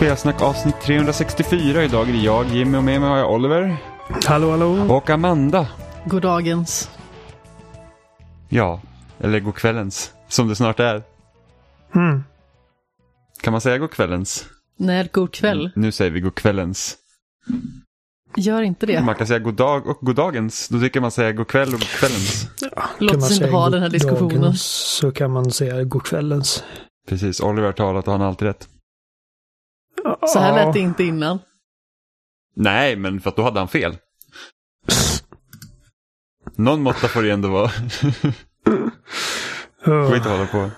Spelsnack avsnitt 364. Idag är det jag, Jimmy och med mig har jag Oliver. Hallå, hallå. Och Amanda. Goddagens. Ja, eller god kvällens, som det snart är. Mm. Kan man säga god kvällens? Nej, god kväll. Nu säger vi god kvällens. Gör inte det. Man kan säga god dag och god dagens. Då tycker man säga god kväll och god kvällens. Låt Kan man oss inte ha god den här diskussionen. dagens Så kan man säga god kvällens. Precis, Oliver har talat och han har alltid rätt. Så här lät det inte innan. Nej, men för att då hade han fel. Någon måtta får det ändå vara. Får inte hålla på.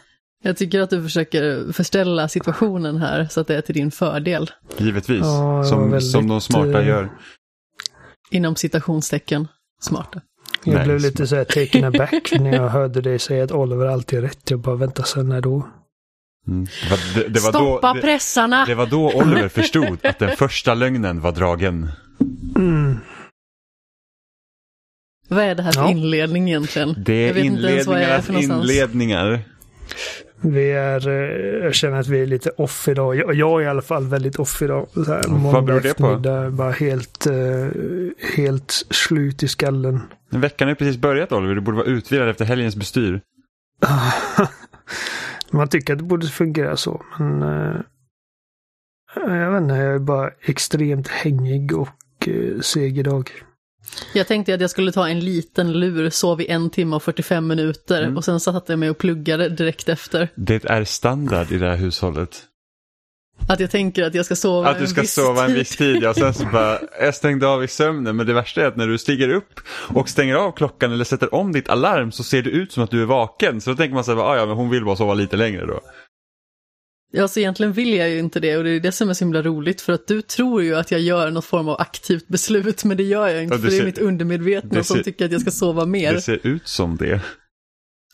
Jag tycker att du försöker förställa situationen här så att det är till din fördel. Givetvis. Ja, som, väldigt, som de smarta eh, gör. Inom citationstecken. Smarta. Jag Nej, blev lite så här taken aback när jag hörde dig säga att Oliver alltid är rätt. Jag bara, vänta sen när då? Mm. Det, var, det, det, var Stoppa då, pressarna! det var då Oliver förstod att den första lögnen var dragen. Mm. Vad är det här för Ja. inledning egentligen? Det Jag är vet inte ens vad jag är inledningarnas inledningar. Vi är, eh, jag känner att vi är lite off idag. Jag, jag är i alla fall väldigt off idag. Så här, Vad beror det på? Bara helt, eh, helt slut i skallen. Veckan har precis börjat Oliver, du borde vara utvilad efter helgens bestyr. Man tycker att det borde fungera så, men eh, jag vet inte, jag är bara extremt hängig och eh, seg idag. Jag tänkte att jag skulle ta en liten lur, sov i en timme och 45 minuter Mm. och sen satte jag mig och pluggade direkt efter. Det är standard i det här hushållet. Att jag tänker att jag ska sova Att du ska en viss sova en viss tid, ja. Sen så bara, jag stängde av i sömnen. Men det värsta är att när du stiger upp och stänger av klockan eller sätter om ditt alarm så ser det ut som att du är vaken. Så då tänker man så här, ah, ja men hon vill bara sova lite längre då. Ja, så egentligen vill jag ju inte det och det är det som är så himla roligt för att du tror ju att jag gör något form av aktivt beslut men det gör jag inte Ja, för det är ser- mitt undermedvetna det som ser- tycker att jag ska sova mer. Det ser ut som det.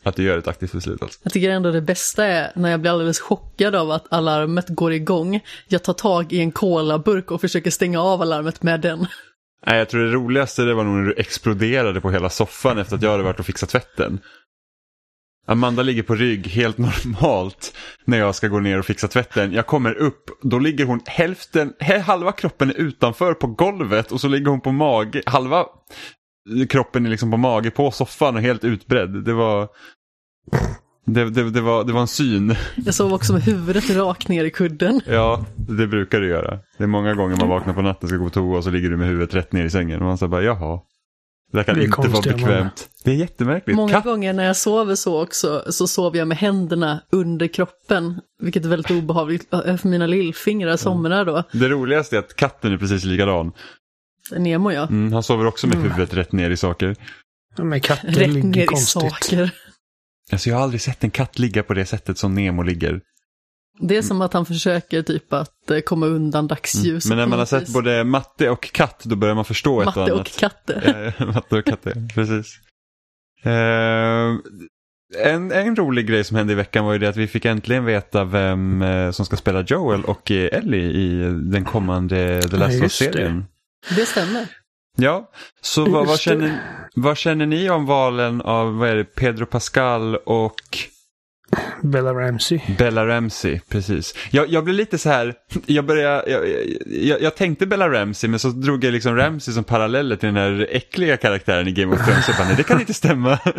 Att du gör ett aktivt beslut alltså. Jag tycker ändå det bästa är när jag blir alldeles chockad av att alarmet går igång. Jag tar tag i en colaburk och försöker stänga av alarmet med den. Nej, jag tror det roligaste det var nog när du exploderade på hela soffan efter att jag hade varit och fixat tvätten. Amanda ligger på rygg helt normalt när jag ska gå ner och fixa tvätten. Jag kommer upp, då ligger hon hälften, halva kroppen är utanför på golvet och så ligger hon på mage, halva kroppen är liksom på mage på soffan och helt utbredd. Det var, det, det, det var, det var en syn. Jag sov också med huvudet rakt ner i kudden. Ja, det brukar du göra. Det är många gånger man vaknar på natten och ska gå på toa och så ligger du med huvudet rätt ner i sängen. Och man säger bara jaha. Det här kan Det inte vara bekvämt. Det är jättemärkligt. Många Katt- gånger när jag sover så också så sover jag med händerna under kroppen. Vilket är väldigt obehagligt för mina lillfingrar somrar då. Det roligaste är att katten är precis likadan. Nemo ja. Mm, han sover också med Mm. huvudet rätt ner i saker. Ja, Men katter Rätt ligger ner i konstigt. saker. Alltså jag har aldrig sett en katt ligga på det sättet som Nemo ligger. Det är som att han försöker typ att eh, komma undan dagsljus. Mm. Men när man har sett både matte och katt då börjar man förstå ett Matte och och annat. katte. Ja, matte och katte, precis. Eh, en, en rolig grej som hände i veckan var ju det att vi fick äntligen veta vem eh, som ska spela Joel och Ellie i den kommande The Ja, Last of just det. Det stämmer. Ja, så vad, vad, känner, vad känner ni om valen av vad är det, Pedro Pascal och Bella Ramsey. Bella Ramsey? Precis. Jag, jag blev lite så här, jag, började, jag, jag, jag tänkte Bella Ramsey men så drog jag liksom Ramsey som paralleller till den här äckliga karaktären i Game of Thrones. Jag bara, nej det kan inte stämma.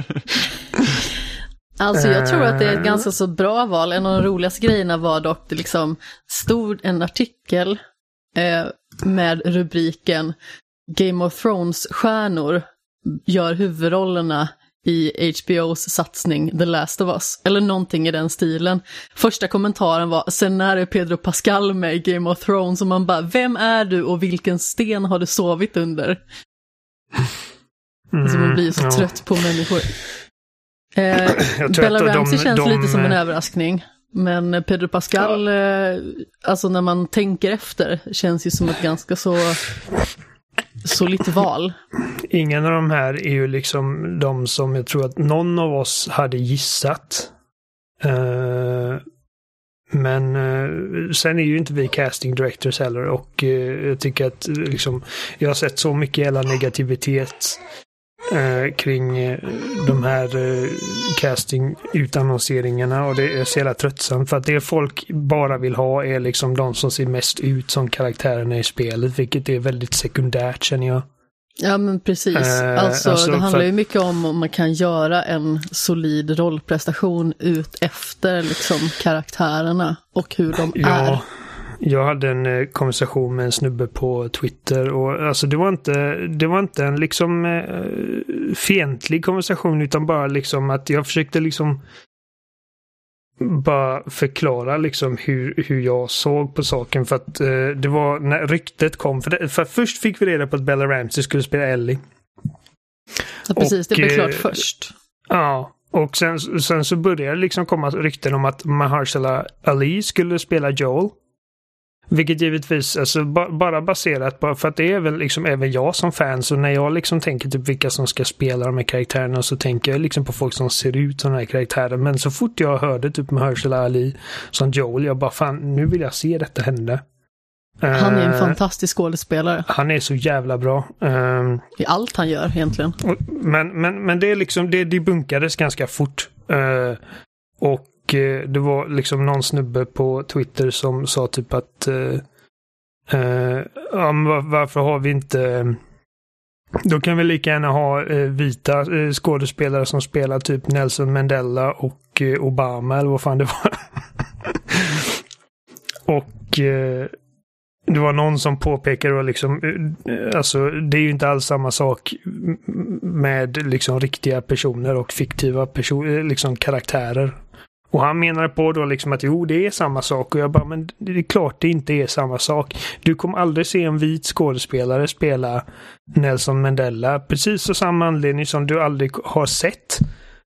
Alltså jag tror att det är ett Eh. ganska så bra val. En av de roligaste grejerna var dock det liksom stod en artikel eh, med rubriken Game of Thrones-stjärnor gör huvudrollerna i HBOs satsning The Last of Us. Eller någonting i den stilen. Första kommentaren var, sen när är Pedro Pascal med i Game of Thrones? Och man bara, vem är du och vilken sten har du sovit under? Alltså man blir ju så Mm, ja. trött på människor. Eh, Bella de- Ramsey känns de- lite som en överraskning. Men Pedro Pascal, eh, alltså när man tänker efter, känns ju som ett ganska så solitt val. Ingen av de här är ju liksom de som jag tror att någon av oss hade gissat. Eh, men eh, sen är ju inte vi casting directors heller och eh, jag tycker att liksom, jag har sett så mycket jävla negativitet eh, kring eh, de här eh, casting-utannonseringarna och det är så jävla tröttsamt för att det folk bara vill ha är liksom de som ser mest ut som karaktärerna i spelet, vilket är väldigt sekundärt känner jag. Ja men precis. Eh, alltså, alltså, det handlar för- ju mycket om om man kan göra en solid rollprestation ut efter liksom karaktärerna och hur de är. Ja, jag hade en eh, konversation med en snubbe på Twitter och alltså det var inte, det var inte en liksom eh, fientlig konversation utan bara liksom att jag försökte liksom bara förklara liksom hur, hur jag såg på saken för att eh, det var när ryktet kom. För, det, för först fick vi reda på att Bella Ramsey skulle spela Ellie. Ja, precis, det och, blev eh, klart först. Ja, och sen, sen så började det liksom komma rykten om att Mahershala Ali skulle spela Joel. Vilket givetvis, alltså ba, bara baserat på, för att det är väl liksom även jag som fan, så när jag liksom tänker typ vilka som ska spela de här karaktärerna så tänker jag liksom på folk som ser ut som de här karaktärerna. Men så fort jag hörde typ Mahershala Ali som Joel, jag bara fan, nu vill jag se detta hända. Han är en Eh, fantastisk skådespelare Han är så jävla bra. Ehm, i allt han gör egentligen. och- Men, men, men det är liksom, det debunkades ganska fort. Eh, och eh, det var liksom någon snubbe på Twitter som sa typ att eh, eh ja, varför har vi inte då kan vi lika gärna ha eh, vita eh, skådespelare som spelar typ Nelson Mandela och Obama eller vad fan det var. och det var någon som påpekade då liksom, alltså det är ju inte alls samma sak med liksom riktiga personer och fiktiva person, liksom karaktärer. Och han menar på då liksom att jo, det är samma sak. Och jag bara, men det är klart det inte är samma sak. Du kommer aldrig se en vit skådespelare spela Nelson Mandela. Precis av samma anledning som du aldrig har sett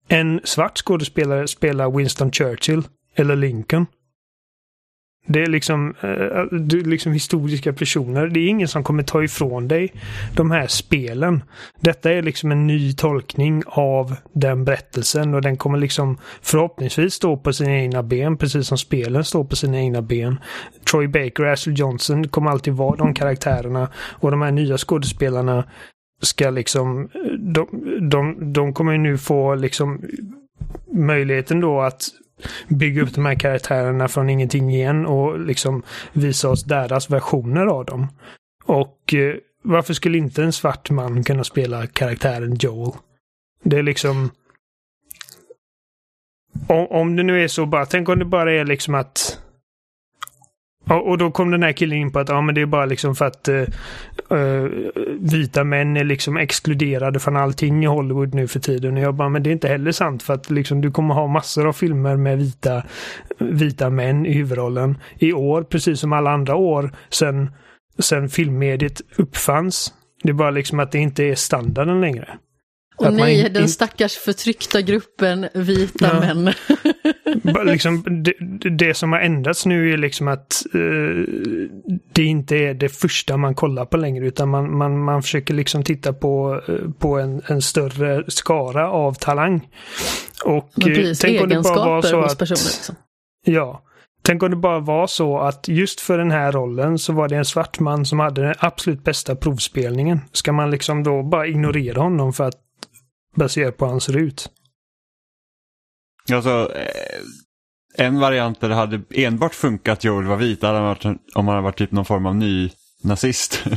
en svart skådespelare spela Winston Churchill eller Lincoln. Det är liksom, eh, du, liksom historiska personer. Det är ingen som kommer ta ifrån dig de här spelen. Detta är liksom en ny tolkning av den berättelsen och den kommer liksom förhoppningsvis stå på sina egna ben, precis som spelen står på sina egna ben. Troy Baker och Ashley Johnson kommer alltid vara de karaktärerna och de här nya skådespelarna ska liksom, eh, de, de, de kommer ju nu få liksom möjligheten då att bygga upp de här karaktärerna från ingenting igen och liksom visa oss deras versioner av dem. Och eh, varför skulle inte en svart man kunna spela karaktären Joel? Det är liksom... Om, om det nu är så bara, tänk om det bara är liksom att... Och, och då kom den här killen in på att ja, men det är bara liksom för att eh, vita män är liksom exkluderade från allting i Hollywood nu för tiden. Och jag bara, men det är inte heller sant för att liksom du kommer ha massor av filmer med vita, vita män i huvudrollen i år, precis som alla andra år sen, sen filmmediet uppfanns. Det är bara liksom att det inte är standarden längre. Och nej, in- den stackars förtryckta gruppen vita Ja. män. Liksom, det, det som har ändrats nu är liksom att eh, det inte är det första man kollar på längre utan man, man, man försöker liksom titta på, eh, på en, en större skara av talang. Och eh, precis, tänk om det bara var så att... Liksom. Ja. Tänk om det bara var så att just för den här rollen så var det en svart man som hade den absolut bästa provspelningen. Ska man liksom då bara ignorera honom för att baserat på hur han ser ut? Alltså, eh, en variant där det hade enbart funkat Joel var vit hade varit, om han hade varit typ någon form av ny nazist. Då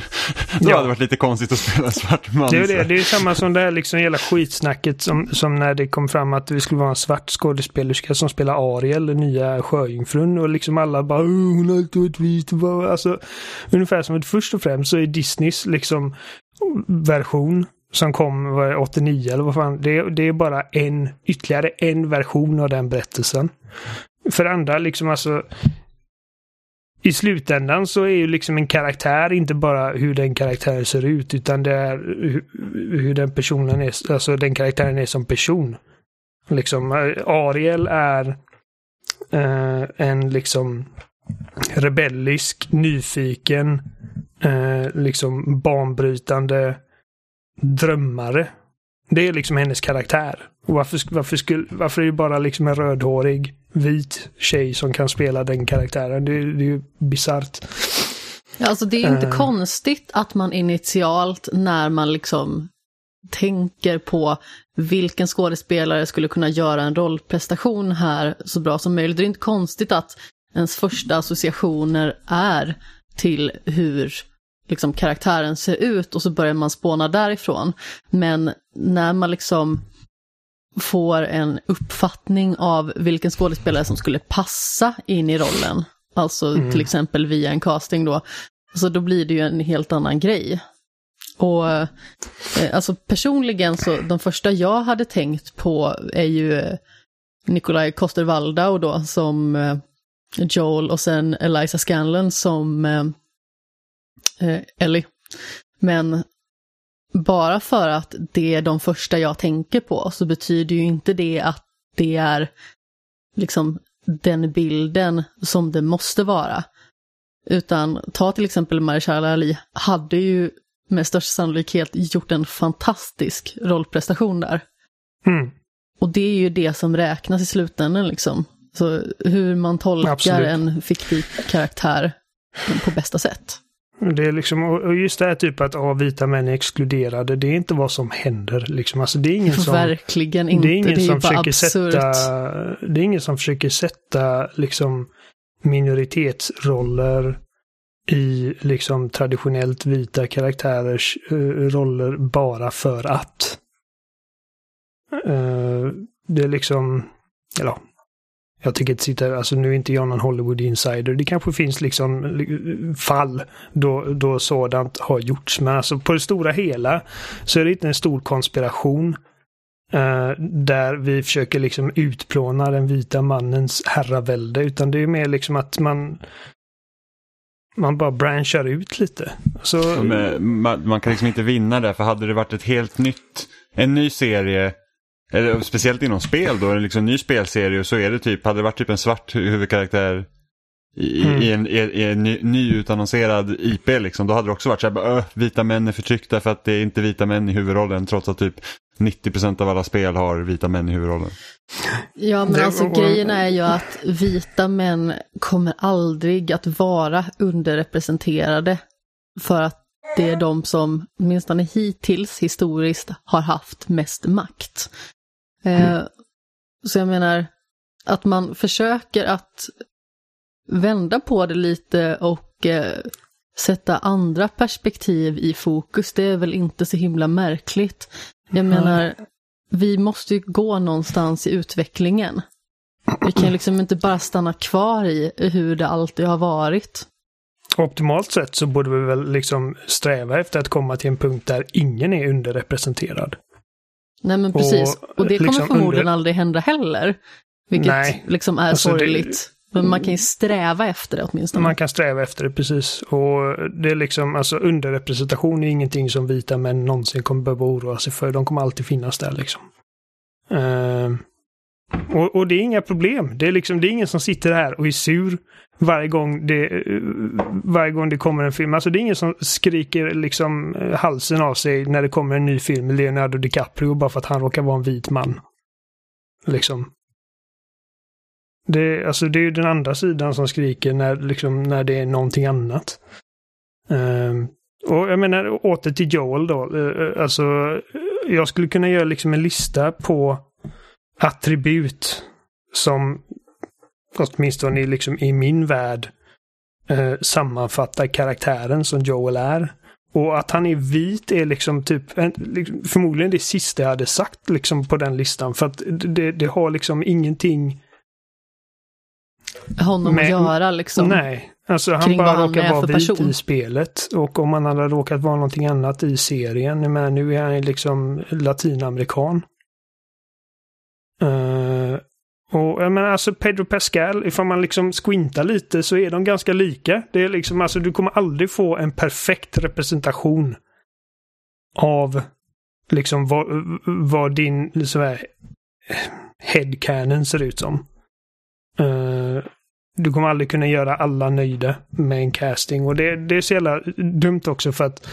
Ja. hade det varit lite konstigt att spela svart man. Det är, det, det är samma som det här liksom hela skitsnacket som, som när det kom fram att det skulle vara en svart skådespelerska som spelar Ariel, den nya sjöjungfrun. Och liksom alla bara "Åh, hon har alltid varit vit. och bara-" Alltså, ungefär som att först och främst så är Disneys liksom version som kom 89 eller vad fan. Det, det är bara en, ytterligare en version av den berättelsen. För andra liksom alltså i slutändan så är ju liksom en karaktär inte bara hur den karaktären ser ut utan det är hur, hur den personen är, alltså den karaktären är som person. Liksom Ariel är eh, en liksom rebellisk, nyfiken, eh, liksom banbrytande drömmare. Det är liksom hennes karaktär. Och varför, varför, skulle, varför är det bara liksom en rödhårig vit tjej som kan spela den karaktären? Det, är- det är ju bisarrt. Ja, alltså det är inte Eh. konstigt att man initialt när man liksom tänker på vilken skådespelare skulle kunna göra en rollprestation här så bra som möjligt. Det är inte konstigt att ens första associationer är till hur liksom, karaktären ser ut och så börjar man spåna därifrån. Men när man liksom får en uppfattning av vilken skådespelare som skulle passa in i rollen, alltså mm. till exempel via en casting då, så då blir det ju en helt annan grej. Och eh, alltså personligen så de första jag hade tänkt på är ju eh, Nikolaj Koster-Waldau då som eh, Joel och sen Eliza Scanlon som eh, Ellie. Men bara för att det är de första jag tänker på så betyder ju inte det att det är liksom den bilden som det måste vara. Utan ta till exempel Marishala Ali, hade ju med största sannolikhet gjort en fantastisk rollprestation där. Mm. Och det är ju det som räknas i slutändan liksom. Så hur man tolkar Absolut. en fiktiv karaktär på bästa sätt. Det är liksom, och just det här typ att ah, vita män är exkluderade, det är inte vad som händer. Liksom. Alltså, det är ingen som, Verkligen inte, det är ingen det är som absurt. Sätta, det är ingen som försöker sätta liksom, minoritetsroller i liksom traditionellt vita karaktärers uh, roller bara för att. Uh, det är liksom, eller jag tycker inte sitta, alltså nu är inte jag någon Hollywood insider. Det kanske finns liksom eh, fall då, då sådant har gjorts. Men alltså på det stora hela så är det inte en stor konspiration. Uh, där vi försöker liksom utplåna den vita mannens herravälde. Utan det är mer liksom att man man bara branchar ut lite. Så... Man, man, kan liksom inte vinna där, för hade det varit ett helt nytt, en ny serie, eller speciellt inom spel då, liksom en ny spelserie, så är det typ, hade det varit typ en svart huvudkaraktär i, mm. i en, i, i en ny, nyutannonserad IP liksom, då hade det också varit så här, bara, vita män är förtryckta för att det är inte vita män i huvudrollen, trots att typ 90% av alla spel har vita män i huvudrollen. Ja, men alltså grejen är ju att vita män kommer aldrig att vara underrepresenterade. För att det är de som, åtminstone hittills historiskt, har haft mest makt. Eh, så jag menar, att man försöker att vända på det lite och eh, sätta andra perspektiv i fokus, det är väl inte så himla märkligt. Jag menar, vi måste ju gå någonstans i utvecklingen. Vi kan liksom inte bara stanna kvar i hur det alltid har varit. Optimalt sett så borde vi väl liksom sträva efter att komma till en punkt där ingen är underrepresenterad. Nej men precis, och, och det kommer liksom förmodligen under... aldrig hända heller. Vilket Nej. liksom är alltså sorgligt. Men man kan ju sträva efter det åtminstone. Man kan sträva efter det, precis. Och det är liksom, alltså underrepresentation är ingenting som vita män någonsin kommer behöva oroa sig för. De kommer alltid finnas där liksom. Uh, och, och, det är inga problem. Det är liksom, det är ingen som sitter här och är sur varje gång det, varje gång det kommer en film. Alltså det är ingen som skriker liksom eh, halsen av sig när det kommer en ny film med Leonardo DiCaprio bara för att han råkar vara en vit man. Liksom. Det, alltså det är ju den andra sidan som skriker när, liksom, när det är någonting annat. Um, och jag menar åter till Joel då. Uh, alltså, jag skulle kunna göra liksom en lista på attribut som åtminstone liksom i min värld uh, sammanfattar karaktären som Joel är. Och att han är vit är liksom typ en, liksom, förmodligen det sista jag hade sagt liksom på den listan. För att det, det har liksom ingenting honom med, att göra liksom. Nej, alltså han bara råkar vara vit person. i spelet. Och om han hade råkat vara någonting annat i serien, men nu är han liksom latinamerikan. Uh, och jag menar alltså Pedro Pascal, ifall man liksom squintar lite så är de ganska lika. Det är liksom alltså du kommer aldrig få en perfekt representation av liksom vad, vad din så här, headcanon ser ut som. Uh, du kommer aldrig kunna göra alla nöjda med en casting. Och det, det är så jävla dumt också för att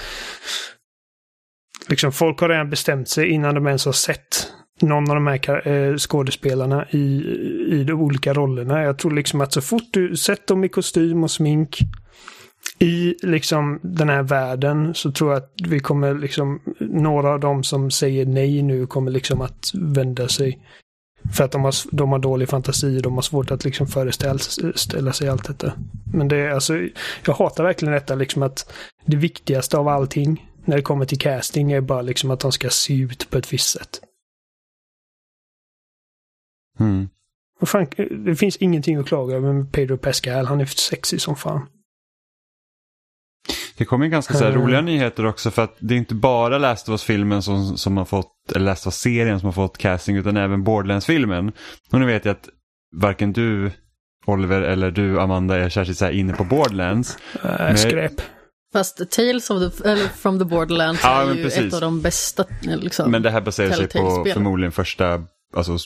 liksom, folk har redan bestämt sig innan de ens har sett någon av de här eh, skådespelarna i, i de olika rollerna. Jag tror liksom att så fort du sett dem i kostym och smink i liksom den här världen så tror jag att vi kommer liksom, några av dem som säger nej nu kommer liksom att vända sig. För att de har, de har dålig fantasi, och de har svårt att liksom föreställa sig allt detta. Men det är alltså, jag hatar verkligen detta liksom att det viktigaste av allting när det kommer till casting är bara liksom att de ska se ut på ett visst sätt. Mm. Och fan, det finns ingenting att klaga över med Pedro Pascal. Han är sexig som fan. Det kommer ganska så här, Mm. roliga nyheter också för att det är inte bara Last of Us-filmen som, som har fått, eller Last of Us-serien som har fått casting utan även Borderlands-filmen. Och nu vet jag att varken du Oliver eller du Amanda är särskilt så här inne på Borderlands. Äh, skräp. Fast Tales of the, eller from the Borderlands Ja, är men ju precis. ett av de bästa. Liksom. Men det här baserar sig på förmodligen första alltså,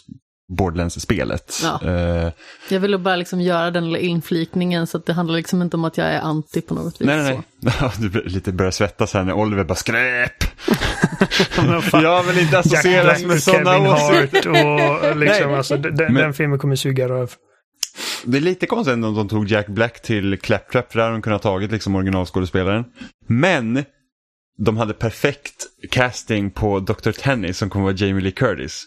Borderlands-spelet. Ja. Eh, Jag ville bara liksom göra den lilla inflikningen så att det handlar liksom inte om att jag är anti på något vis. nej, nej, nej. Ja, Du bör- lite börjar svettas här när Oliver bara skräp. Jag vill inte associeras med sådana åsikter. Och liksom, Nej. alltså, den, Men- den filmen kommer suga röv. Det är lite konstigt ändå om de tog Jack Black till Claptrap, för där hade de kunnat tagit liksom originalskådespelaren. Men de hade perfekt casting på Dr. Tennis som kommer vara Jamie Lee Curtis.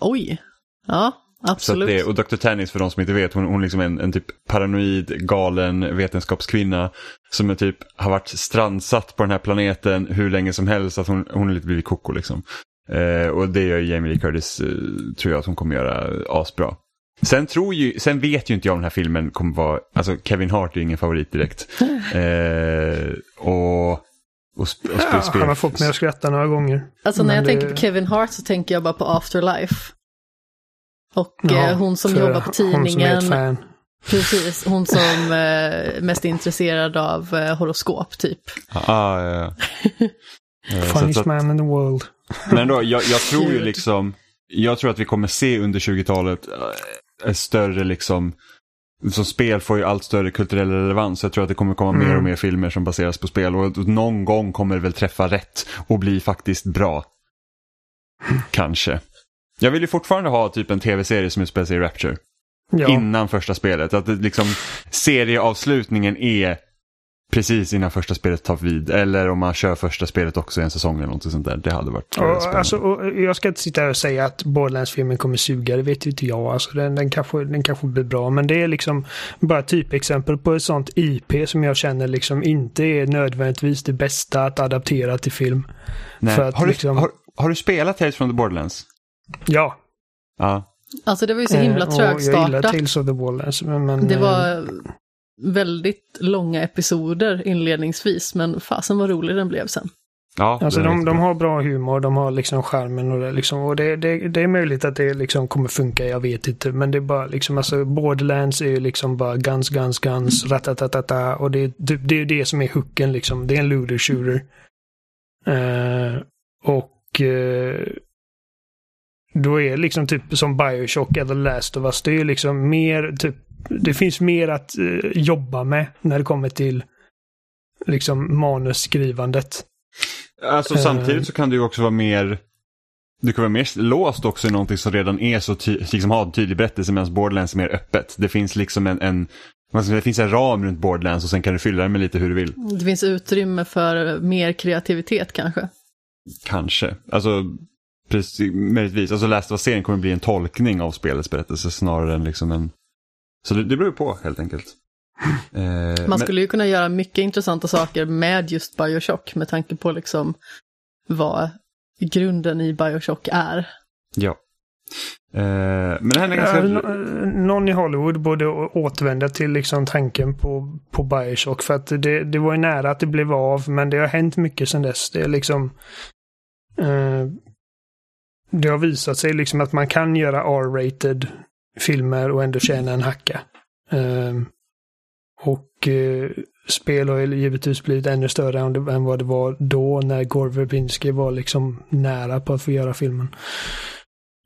Oj. Ja, absolut. det, och Dr. Tennis för de som inte vet, hon, hon är liksom en, en typ paranoid, galen vetenskapskvinna som är typ har varit strandsatt på den här planeten hur länge som helst, att hon, hon har lite blivit koko liksom. Eh, och det gör Jamie Lee Curtis, eh, tror jag att hon kommer göra asbra. Sen, tror ju, sen vet ju inte jag om den här filmen kommer vara, alltså Kevin Hart är ju ingen favorit direkt. Eh, och, och, sp, och Ja, spel, han har fått mig att skratta några gånger. Alltså när jag det- tänker på Kevin Hart så tänker jag bara på Afterlife. Och Ja, eh, hon som jobbar på Hon som är tidningen. ett fan. Precis, hon som eh, mest är intresserad av eh, horoskop typ. Ah, ja, ja. Så att- Funniest man in the world. Men då, jag, jag tror ju liksom, jag tror att vi kommer se under 20-talet eh, ett större liksom, som spel får ju allt större kulturell relevans. Jag tror att det kommer komma mer Mm. och mer filmer som baseras på spel och någon gång kommer det väl träffa rätt och bli faktiskt bra. Kanske. Jag vill ju fortfarande ha typ en tv-serie som utspelar sig i Rapture. Ja. Innan första spelet. Att det liksom serieavslutningen är precis innan första spelet tar vid. Eller om man kör första spelet också i en säsong eller något sånt där. Det hade varit Och, spännande. alltså, och jag ska inte sitta här och säga att Borderlands-filmen kommer suga, det vet ju inte jag. Alltså, den, den, kanske, den kanske blir bra, men det är liksom bara typexempel på ett sånt IP som jag känner liksom inte är nödvändigtvis det bästa att adaptera till film. Nej. För att har, du, liksom- har, har du spelat Tales from the Borderlands? Ja, Ja. Alltså det var ju så himla eh, och jag gillar trögstartat. Tales of the Borderlands. Men, men, Det eh, var väldigt långa episoder inledningsvis, men fasen vad rolig den blev sen. ja Alltså de, de har bra humor, de har liksom skärmen och det liksom. Och det, det, det är möjligt att det liksom kommer funka, jag vet inte. Men det är bara liksom, alltså Borderlands är ju liksom bara guns, guns, guns, ratatatata. Och det, det, det är det som är hooken liksom. Det är en looter shooter. Eh, och eh, då är liksom typ som Bioshock eller Last of Us. Det är ju liksom mer typ, det finns mer att eh, jobba med när det kommer till liksom manusskrivandet. Alltså Eh. samtidigt så kan du ju också vara mer du kan vara mer låst också i någonting som redan är så ty- liksom har en tydlig berättelse medan Borderlands är mer öppet. Det finns liksom en, en det finns en ram runt Borderlands och sen kan du fylla den med lite hur du vill. Det finns utrymme för mer kreativitet kanske. Kanske. Alltså, precis, möjligtvis. Alltså Last of Us-serien kommer bli en tolkning av spelets berättelse snarare än liksom en... Så det, det beror på helt enkelt. Eh, Man men- skulle ju kunna göra mycket intressanta saker med just Bioshock med tanke på liksom vad grunden i Bioshock är. Ja. Eh, men det här är ganska... Ja, nå- någon i Hollywood borde återvända till liksom tanken på, på Bioshock. För att det, det var ju nära att det blev av, men det har hänt mycket sedan dess. Det är liksom... Eh, det har visat sig liksom att man kan göra R-rated filmer och ändå tjäna en hacka. Ehm, eh, och uh, spel har givetvis blivit ännu större än, det, än vad det var då när Gore Verbinski var liksom nära på att få göra filmen.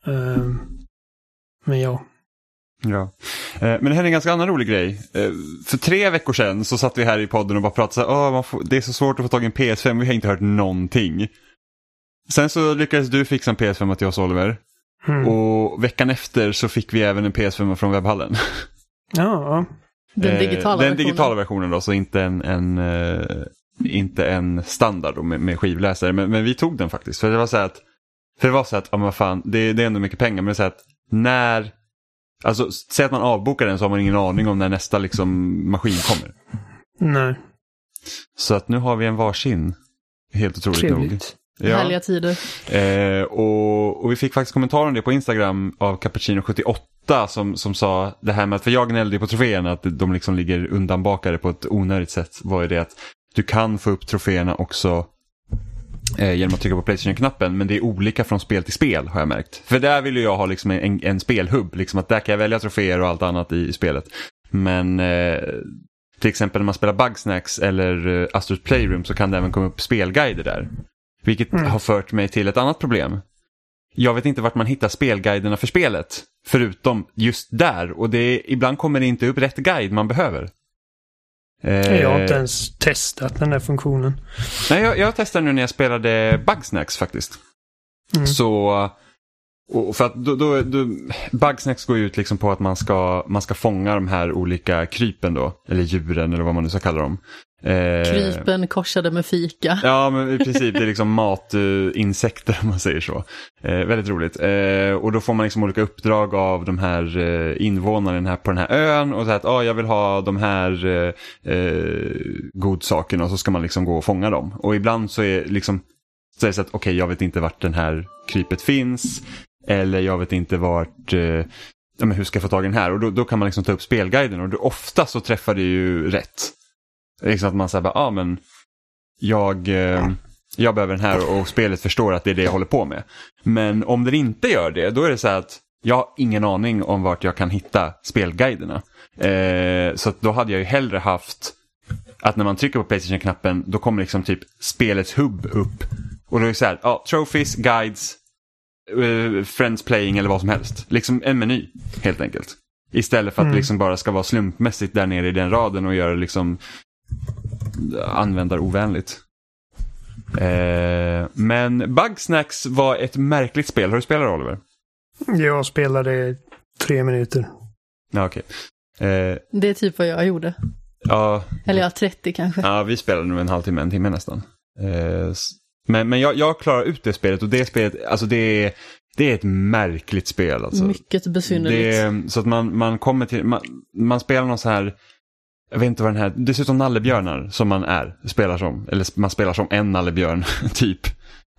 Eh, men ja. Ja. Eh, men det här är en ganska annan rolig grej. Eh, för tre veckor sedan så satt vi här i podden och bara pratade så här, man får, det är så svårt att få tag i en PS5, vi har inte hört någonting. Sen så lyckades du fixa en PS5 till oss Oliver. Mm. Och veckan efter så fick vi även en PS5 från webbhallen. Ja, Den Eh, digitala Den versionen. digitala versionen då, så inte en, en, eh, inte en standard med, med skivläsare. Men, men vi tog den faktiskt. För det var så att, för det var så att, ja men fan, det, det är ändå mycket pengar. Men det är så att när, alltså säg att man avbokar den så har man ingen aning om när nästa liksom maskin kommer. Nej, Så att nu har vi en varsin. Helt otroligt nog. Trevligt. Härliga tider. Eh, och, och vi fick faktiskt kommentarer om det på Instagram av Cappuccino78 som, som sa det här med att, för jag gnällde på troféerna att de liksom ligger undanbakade på ett onödigt sätt. Var ju det att du kan få upp troféerna också eh, genom att trycka på Playstation-knappen men det är olika från spel till spel har jag märkt. För där vill ju jag ha liksom en, en spelhubb, liksom att där kan jag välja troféer och allt annat i spelet. Men eh, till exempel när man spelar Bugsnacks eller eh, Astros Playroom så kan det även komma upp spelguider där. Vilket Mm. har fört mig till ett annat problem. Jag vet inte vart man hittar spelguiderna för spelet. Förutom just där. Och det är, ibland kommer det inte upp rätt guide man behöver. Eh, Jag har inte ens testat den där funktionen. Nej, jag, jag testade nu när jag spelade Bugsnacks faktiskt. Mm. Så, och för att då, då, då, Bugsnacks går ju ut liksom på att man ska, man ska fånga de här olika krypen då. Eller djuren eller vad man nu ska kalla dem. Eh, Krypen korsade med fika. Ja, men i princip det är liksom matinsekter om man säger så. Eh, väldigt roligt. Eh, och då får man liksom olika uppdrag av de här eh, invånarna på den här ön och så här att ah, jag vill ha de här eh, eh, godsakerna och så ska man liksom gå och fånga dem. Och ibland så är liksom så är det så att okej, jag vet inte vart den här krypet finns eller jag vet inte vart ja, men hur ska jag få tag i den här? Och då, då kan man liksom ta upp spelguiden och ofta så träffar det ju rätt. Liksom att man säger bara, ah, men jag, eh, jag behöver den här och spelet förstår att det är det jag håller på med. Men om den inte gör det, då är det så här att jag har ingen aning om vart jag kan hitta spelguiderna. Eh, så då hade jag ju hellre haft att när man trycker på Playstation-knappen då kommer liksom typ spelets hubb upp. Och då är det så här, ja, trophies, guides, eh, friends playing eller vad som helst. Liksom en meny helt enkelt. Istället för att Mm. det liksom bara ska vara slumpmässigt där nere i den raden och göra liksom användarovänligt. Eh, men Bugsnacks var ett märkligt spel. Har du spelat Oliver? Jag spelade tre minuter. Ja, okej. Eh, Det är typ vad jag gjorde. ja, Eller ja, 30 kanske. ja, vi spelade nog en halvtimme, en timme nästan. Eh, men men jag, jag klarar ut det spelet och det spelet, alltså det är, det är ett märkligt spel. Alltså. Mycket besynnerligt. Det så att man, man kommer till, man, man spelar någon så här, jag vet inte vad den här, dessutom nallebjörnar som man är, spelar som, eller man spelar som en nallebjörn typ.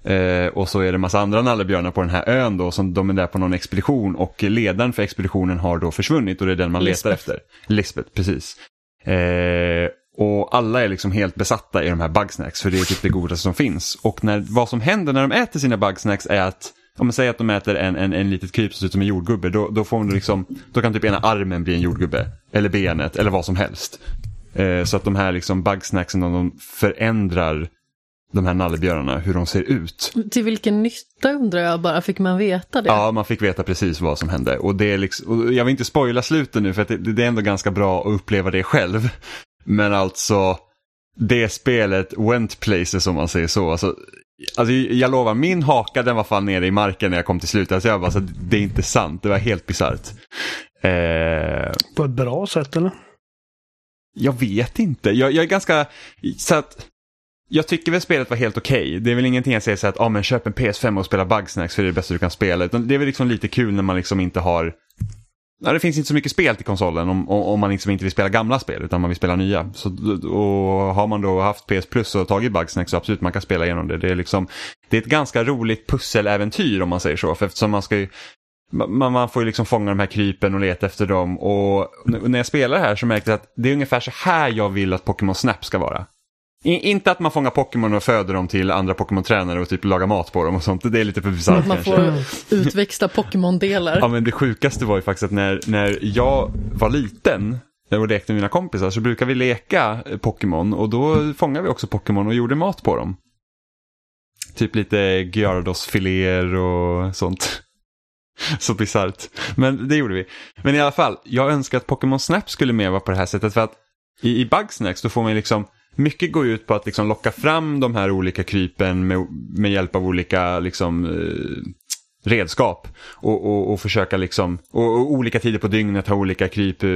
Eh, och så är det massa andra nallebjörnar på den här ön då som de är där på någon expedition och ledaren för expeditionen har då försvunnit och det är den man letar Lisbeth. efter. Lisbeth, precis. Eh, och alla är liksom helt besatta i de här bugsnacks för det är typ det godaste som finns. Och när, vad som händer när de äter sina bugsnacks är att om man säger att de äter en, en, en litet kryp som ser ut som en jordgubbe, då, då, får de liksom, då kan typ ena armen bli en jordgubbe. Eller benet, eller vad som helst. Eh, så att de här liksom bugsnacksen, de, förändrar de här nallebjörnarna, hur de ser ut. Till vilken nytta undrar jag bara, fick man veta det? Ja, man fick veta precis vad som hände. Och det är liksom, och jag vill inte spoila slutet nu för det, det är ändå ganska bra att uppleva det själv. Men alltså, det spelet went places om man säger så. Alltså, alltså, jag lovar, min haka den var fan nere i marken när jag kom till slutet. Alltså jag bara, så, det är inte sant, det var helt bisarrt. Eh, På ett bra sätt eller? jag vet inte. Jag, jag är ganska... Så att, jag tycker väl spelet var helt okej. Det är väl ingenting jag säger så att ah, men köp en PS5 och spela Bugsnacks för det är det bästa du kan spela. Utan det är väl liksom lite kul när man liksom inte har... Ja, det finns inte så mycket spel till konsolen om, om om man liksom inte vill spela gamla spel utan man vill spela nya. Så, och har man då haft PS Plus och tagit Bugsnacks så absolut man kan spela igenom det. Det är, liksom, det är ett ganska roligt pusseläventyr om man säger så. För eftersom man ska ju man, man får ju liksom fånga de här krypen och leta efter dem. Och när jag spelar här så märkte jag att det är ungefär så här jag vill att Pokémon Snap ska vara. I, inte att man fångar Pokémon och föder dem till andra Pokémon-tränare och typ lagar mat på dem och sånt. Det är lite för bisarrt man kanske. får utväxta Pokémon-delar. Ja men det sjukaste var ju faktiskt att när, när jag var liten och lekte med mina kompisar så brukade vi leka Pokémon och då fångade vi också Pokémon och gjorde mat på dem. Typ lite Gyarados-filéer och sånt. Så bisarrt. Men det gjorde vi. Men i alla fall, jag önskar att Pokémon Snap skulle mer vara på det här sättet för att i, i Bugsnax då får man liksom mycket går ut på att liksom locka fram de här olika krypen med, med hjälp av olika liksom, eh, redskap. Och, och, och försöka liksom, och, och, olika tider på dygnet ha olika kryp uh,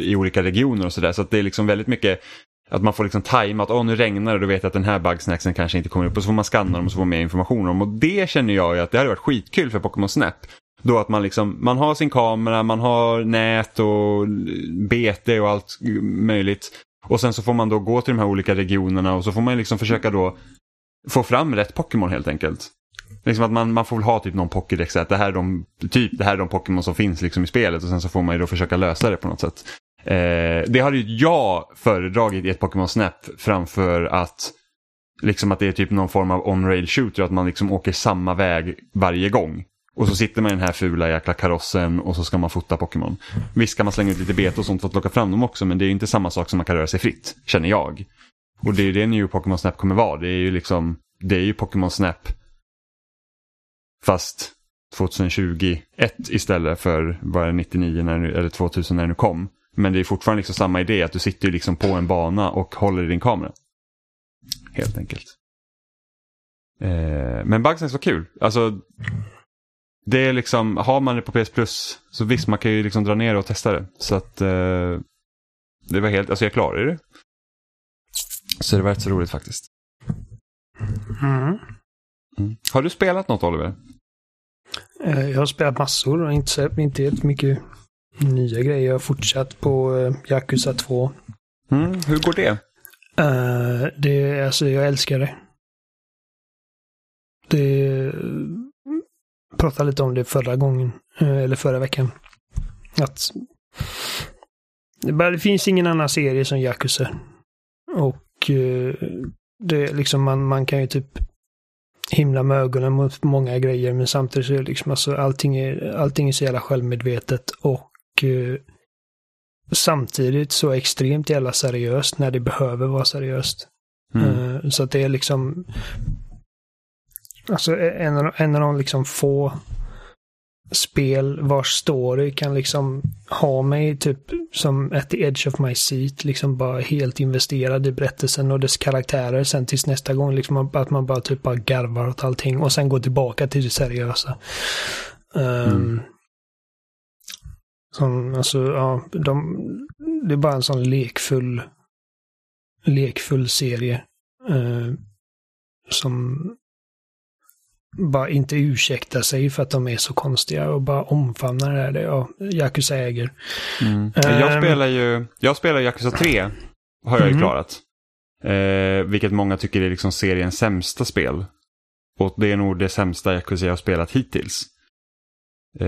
i olika regioner och sådär. Så att det är liksom väldigt mycket att man får liksom tajma att oh, nu regnar det, då vet jag att den här bugsnacksen kanske inte kommer upp. Och så får man scanna dem och så får man mer information om. Och det känner jag ju att det hade varit skitkul för Pokémon Snap. Då att man liksom, man har sin kamera, man har nät och bete och allt möjligt. Och sen så får man då gå till de här olika regionerna och så får man liksom försöka då få fram rätt Pokémon helt enkelt. Liksom att man, man får väl ha typ någon Pokédex, att det här är de, typ, det här är de Pokémon som finns liksom i spelet och sen så får man ju då försöka lösa det på något sätt. Eh, det hade ju jag föredragit i ett Pokémon Snap framför att liksom att det är typ någon form av on-rail shooter, att man liksom åker samma väg varje gång. Och så sitter man i den här fula jäkla karossen och så ska man fota Pokémon. Visst kan man slänga ut lite bete och sånt för att locka fram dem också, men det är inte samma sak som man kan röra sig fritt, känner jag. Och det är ju det New Pokémon Snap kommer vara. Det är ju liksom, det är ju Pokémon Snap fast 2021 istället för bara 99 när, eller 2000 när det nu kom. Men det är fortfarande liksom samma idé att du sitter liksom på en bana och håller i din kamera. Helt enkelt. Eh, men Bugsnax var kul. Alltså, det är liksom, har man det på PS Plus så visst man kan ju liksom dra ner och testa det. Så att eh, det var helt, alltså jag klarade det. Så det var rätt så roligt faktiskt. Mm. Mm. Har du spelat något Oliver? Eh, jag har spelat massor och inte, inte jättemycket nya grejer. Jag har fortsatt på uh, Yakuza 2. Mm. Hur går det? Uh, det? Alltså jag älskar det. Det pratade lite om det förra gången, eller förra veckan. Att det, bara, det finns ingen annan serie som Yakuza. Och det liksom man, man kan ju typ himla med ögonen mot många grejer men samtidigt så är det liksom alltså allting är, allting är så jävla självmedvetet och eh, samtidigt så extremt jävla seriöst när det behöver vara seriöst. Mm. Uh, så att det är liksom Alltså en av, en av de liksom få spel vars story kan liksom ha mig typ som at the edge of my seat, liksom bara helt investerad i berättelsen och dess karaktärer sen tills nästa gång liksom att man bara typ bara garvar åt allting och sen går tillbaka till det seriösa. Um, mm. Som, alltså, ja, de, det är bara en sån lekfull lekfull serie. Uh, som bara inte ursäkta sig för att de är så konstiga och bara omfamnar det ja, Yakuza äger. Mm. Jag ehm. spelar ju jag spelar Yakuza 3, har jag ju mm. klarat. Eh, vilket många tycker är liksom seriens sämsta spel. Och det är nog det sämsta Yakuza jag har spelat hittills. Eh,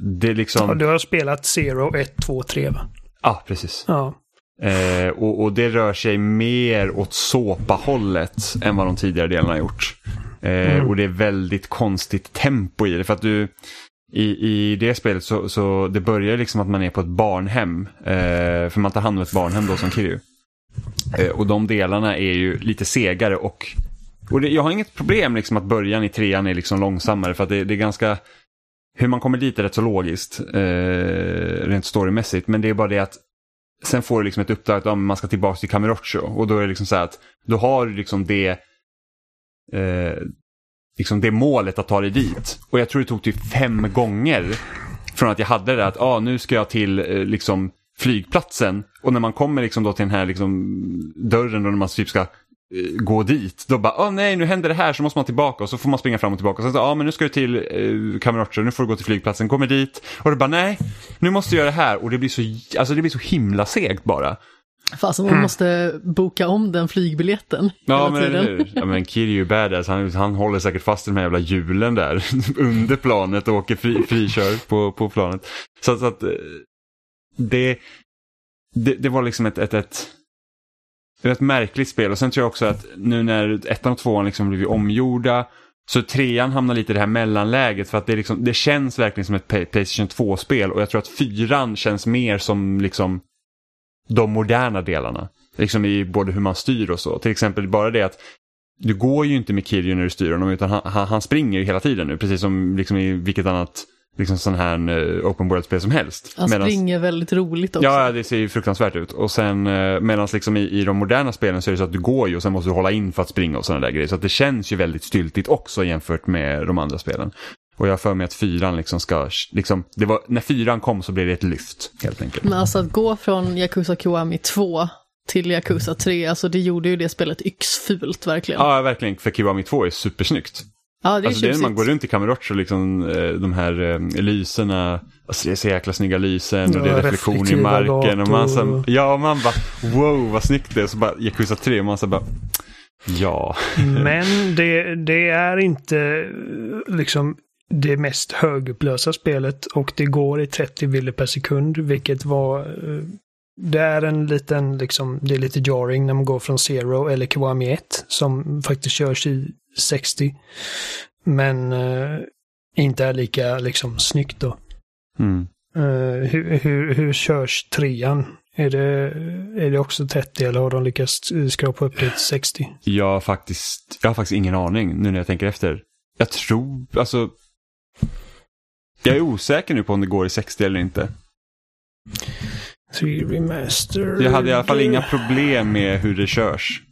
det är liksom... Ja, du har spelat Zero, 1, 2, 3 va? Ja, precis. Ja. Eh, och, och, det rör sig mer åt såpahållet än vad de tidigare delarna har gjort. Eh, mm. Och det är väldigt konstigt tempo i det. För att du, i, i det spelet så, så det börjar liksom att man är på ett barnhem. Eh, för man tar hand om ett barnhem då som Kiryu. Eh, och de delarna är ju lite segare och, och det, jag har inget problem liksom att början i trean är liksom långsammare. För att det, det är ganska, hur man kommer dit är rätt så logiskt. Eh, rent storymässigt. Men det är bara det att sen får du liksom ett uppdrag att ja, man ska tillbaka till Kamurocho. Och då är det liksom så här att då har du liksom det eh, liksom det målet att ta dig dit. Och jag tror det tog typ fem gånger från att jag hade det där att ah, nu ska jag till eh, liksom flygplatsen och när man kommer liksom då till den här liksom dörren då när man typ ska gå dit. Då bara, åh oh, nej nu händer det här så måste man tillbaka och så får man springa fram och tillbaka. Och sen så, ja men nu ska du till eh, Kamerocho, nu får du gå till flygplatsen, kommer dit. Och det bara, nej, nu måste du göra det här. Och det blir så, alltså det blir så himla segt bara. Fast man måste boka om den flygbiljetten Ja men eller ja, men Kiryu är badass, han, han håller säkert fast i de här jävla hjulen där under planet och åker fri, frikör på, på planet. Så, så att eh, det, det, det, var liksom ett, ett, ett, ett märkligt spel och sen tror jag också att nu när ettan och tvåan liksom blivit omgjorda så trean hamnar lite i det här mellanläget för att det, liksom, det känns verkligen som ett Playstation 2-spel och jag tror att fyran känns mer som liksom de moderna delarna. Liksom i både hur man styr och så. Till exempel bara det att du går ju inte med Kirjo när du styr honom utan han, han, han springer ju hela tiden nu. Precis som liksom i vilket annat liksom sån här uh, open world-spel som helst. Han Medans... springer väldigt roligt också. Ja, det ser ju fruktansvärt ut. Och sen uh, medan liksom i, i de moderna spelen så är det så att du går ju och sen måste du hålla in för att springa och sådana där grejer. Så att det känns ju väldigt styltigt också jämfört med de andra spelen. Och jag har för mig att fyran liksom ska, liksom, det var, när fyran kom så blev det ett lyft helt enkelt. Men alltså att gå från Yakuza Kiwami 2 till Yakuza 3, alltså det gjorde ju det spelet yxfult verkligen. Ja, verkligen, för Kiwami 2 är supersnyggt. Ja, det är alltså det är när man går runt i Kamerocho, liksom eh, de här eh, lyserna, alltså det är så jäkla snygga lysen och ja, det är reflektion i marken och man så, ja man bara wow vad snyggt det är, så bara Yakuza 3 och man så bara ja. Men det, det är inte liksom det mest högupplösa spelet och det går i 30 bilder per sekund, vilket var eh, det är en liten, liksom, det är lite jarring när man går från Zero eller Kiwami 1 som faktiskt körs i 60. Men uh, inte är lika liksom snyggt då. Mm. Uh, hur, hur, hur körs trean? Är det, är det också 30 eller har de lyckats skrapa upp det till 60? Jag har faktiskt, jag har faktiskt ingen aning nu när jag tänker efter. Jag tror, alltså. Jag är osäker nu på om det går i 60 eller inte. 3 Remaster. Jag hade i alla fall inga problem med hur det körs.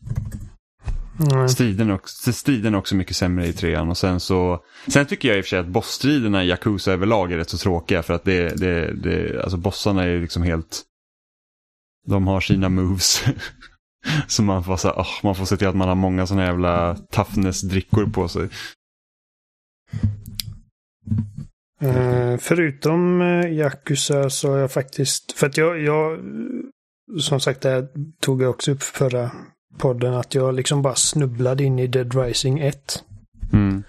Mm. Striden, också, striden är också mycket sämre i trean. Och sen, så, sen tycker jag i och för sig att bossstriderna i Yakuza överlag är rätt så tråkiga. För att det, det, det, alltså bossarna är liksom helt... De har sina moves. så man får, så, oh, man får se till att man har många sådana jävla toughness-drickor på sig. Uh, förutom uh, Yakuza så har jag faktiskt, för att jag, jag som sagt det tog jag också upp förra podden, att jag liksom bara snubblade in i Dead Rising 1. Mm.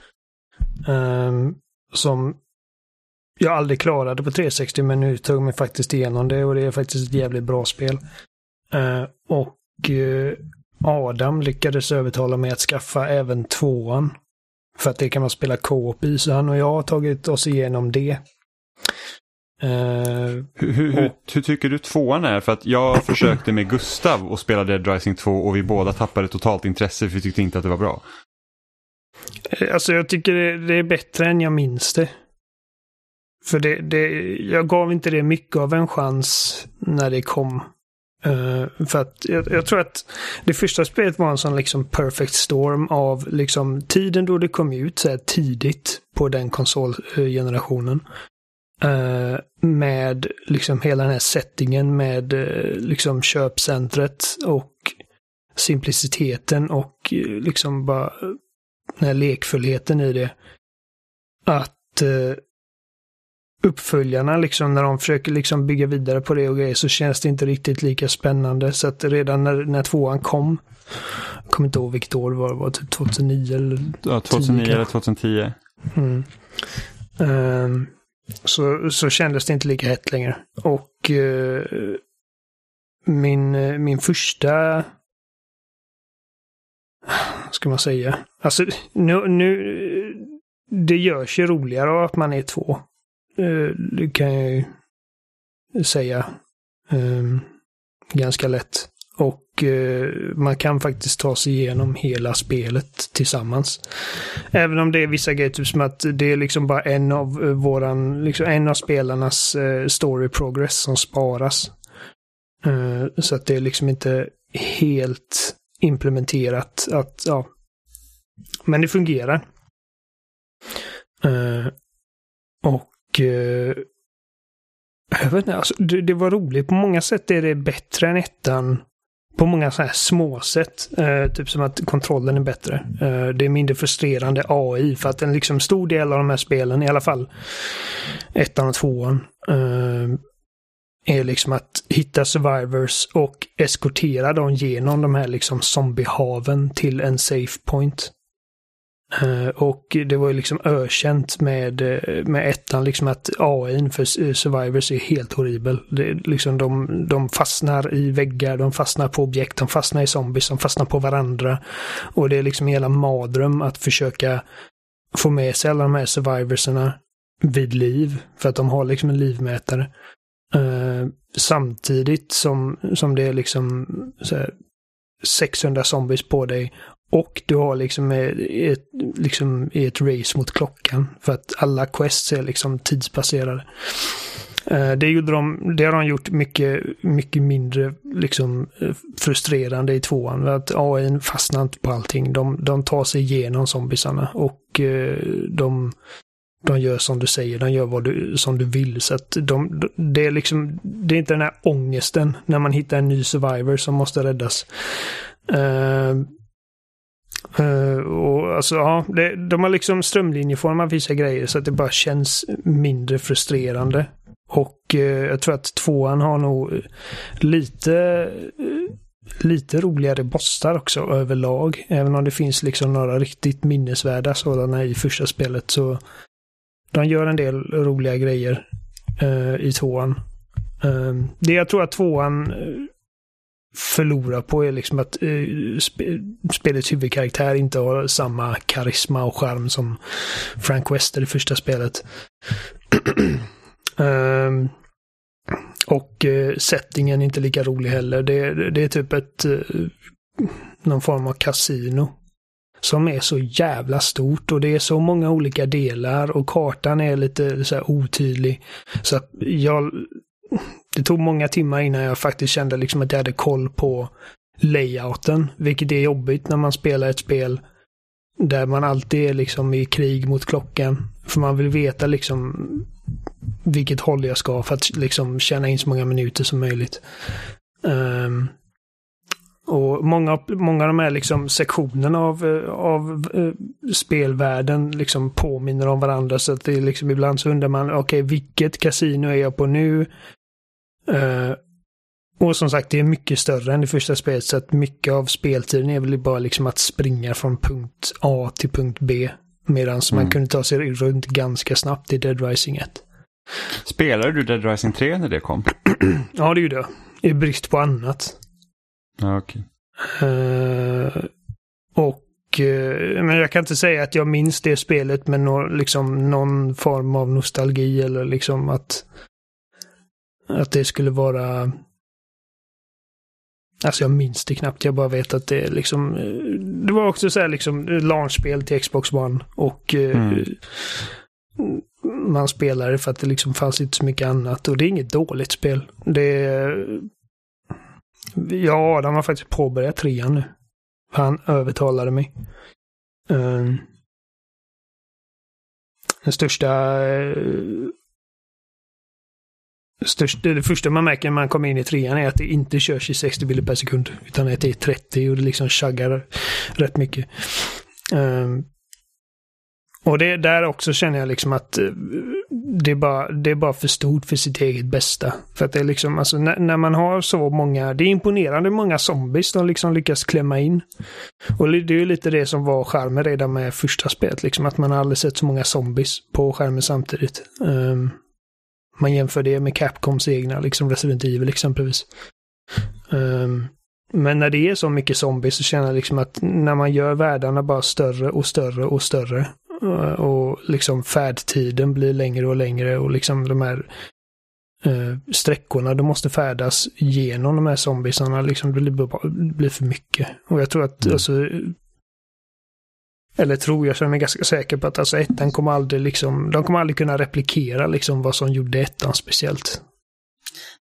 Um, som jag aldrig klarade på 360 men nu tog mig faktiskt igenom det och det är faktiskt ett jävligt bra spel. Uh, och Adam lyckades övertala mig att skaffa även tvåan. För att det kan man spela co-op i, så han och jag har tagit oss igenom det. Uh, hur, hur, hur, tycker du tvåan är? För att jag försökte med Gustav och spela Dead Rising 2 och vi båda tappade totalt intresse för vi tyckte inte att det var bra. Eh, alltså jag tycker det, det är bättre än jag minns det. För det, det, jag gav inte det mycket av en chans när det kom. Uh, för att jag, jag, tror att det första spelet var en sån liksom perfect storm av liksom tiden då det kom ut så här tidigt på den konsolgenerationen. Uh, med liksom hela den här settingen med uh, liksom köpcentret och simpliciteten och liksom bara den här lekfullheten i det. Att uppföljarna, liksom när de försöker liksom bygga vidare på det och grejer, så känns det inte riktigt lika spännande. Så att redan när, när tvåan kom, jag kommer inte ihåg vilket år det var, det var typ 2009 eller Ja, 2009 10, eller 2010. Mm. Så, så kändes det inte lika hett längre. Och eh, min, eh, min första ska man säga? Alltså nu, nu det görs ju roligare av att man är två. Eh, det kan jag ju säga eh, ganska lätt. Och eh, man kan faktiskt ta sig igenom hela spelet tillsammans. Även om det är vissa grejer, typ som att det är liksom bara en av eh, våran, liksom en av spelarnas eh, story progress som sparas. så att det är liksom inte helt implementerat att, ja. Men det fungerar. och jag vet inte, alltså, det, det, var roligt. På många sätt är det bättre än ettan. På många så här små sätt. Eh, typ som att kontrollen är bättre. Eh, det är mindre frustrerande AI för att en liksom stor del av de här spelen, i alla fall ettan och tvåan, eh, är liksom att hitta survivors och eskortera dem genom de här liksom zombiehaven till en safe point. Eh, och det var ju liksom ökänt med, eh, med ettan, liksom att AI för Survivors är helt horribel. Det, liksom de, de fastnar i väggar, de fastnar på objekt, de fastnar i zombies, de fastnar på varandra. Och det är liksom hela madrum att försöka få med sig alla de här survivorserna vid liv. För att de har liksom en livmätare. Uh, samtidigt som, som det är liksom här, 600 zombies på dig och du har liksom ett, liksom ett race mot klockan. För att alla quests är liksom tidsbaserade. Eh, det, gjorde de, det har de gjort mycket, mycket mindre liksom, eh, frustrerande i tvåan. Att AI fastnar inte på allting. De, de tar sig igenom zombisarna och eh, de, de gör som du säger, de gör vad du, som du vill. Så att de, det, är liksom, det är inte den här ångesten när man hittar en ny survivor som måste räddas. Uh, uh, och alltså, ja, det, de har liksom strömlinjeformat vissa grejer så att det bara känns mindre frustrerande. Och uh, jag tror att tvåan har nog eh, lite, uh, lite roligare bossar också överlag. Även om det finns liksom några riktigt minnesvärda sådana i första spelet så de gör en del roliga grejer i tvåan. Ehm, det jag tror att tvåan förlora på är liksom att uh, sp spelets huvudkaraktär inte har samma karisma och charm som Frank Wester i första spelet. Um, och uh, settingen är inte lika rolig heller. Det, det är typ ett uh, någon form av kasino. Som är så jävla stort och det är så många olika delar och kartan är lite så här otydlig. Så att jag... Det tog många timmar innan jag faktiskt kände liksom att jag hade koll på layouten. Vilket är jobbigt när man spelar ett spel där man alltid är liksom i krig mot klockan. För man vill veta liksom vilket håll jag ska för att liksom tjäna in så många minuter som möjligt. Um, och många, många av de här liksom sektionerna av, av uh, spelvärlden liksom påminner om varandra så att det är liksom ibland så undrar man, okej okay, vilket kasino är jag på nu? Uh, och som sagt, det är mycket större än det första spelet så att mycket av speltiden är väl bara liksom att springa från punkt A till punkt B. Medan mm. man kunde ta sig runt ganska snabbt i Dead Rising 1. Spelade du Dead Rising 3 när det kom? ja, det gjorde jag. I brist på annat. Ja, okej. Okay. Uh, eh, och uh, men jag kan inte säga att jag minns det spelet med no, liksom någon form av nostalgi eller liksom att att det skulle vara Alltså jag minns det knappt, jag bara vet att det liksom eh, Det var också så här liksom launchspel till Xbox One och mm man spelade för att det liksom fanns inte så mycket annat. Och det är inget dåligt spel. Det Ja, de har faktiskt påbörjat trean nu. Han övertalade mig. Um, den största... Störst, det första man märker när man kommer in i trean är att det inte körs i 60 bilder per sekund. Utan att det är 30 och det liksom chaggar rätt mycket. Um, och det där också känner jag liksom att eh, det är, bara, det är bara för stort för sitt eget bästa. För att det är liksom, alltså när, när man har så många, det är imponerande många zombies de liksom lyckas klämma in. Och det är ju lite det som var skärmen redan med första spelet, liksom att man aldrig sett så många zombies på skärmen samtidigt. Um, man jämför det med Capcoms egna, liksom Resident Evil exempelvis. Um, men när det är så mycket zombies så känner jag liksom att när man gör världarna bara större och större och större Eh, och liksom färdtiden blir längre och längre och liksom de här eh, sträckorna du måste färdas genom de här zombiesarna liksom det blir, blir för mycket. Och jag tror att, mm. alltså, eller tror, jag känner mig ganska säker på att alltså ettan kommer aldrig liksom, de kommer aldrig kunna replikera liksom vad som gjorde ettan speciellt.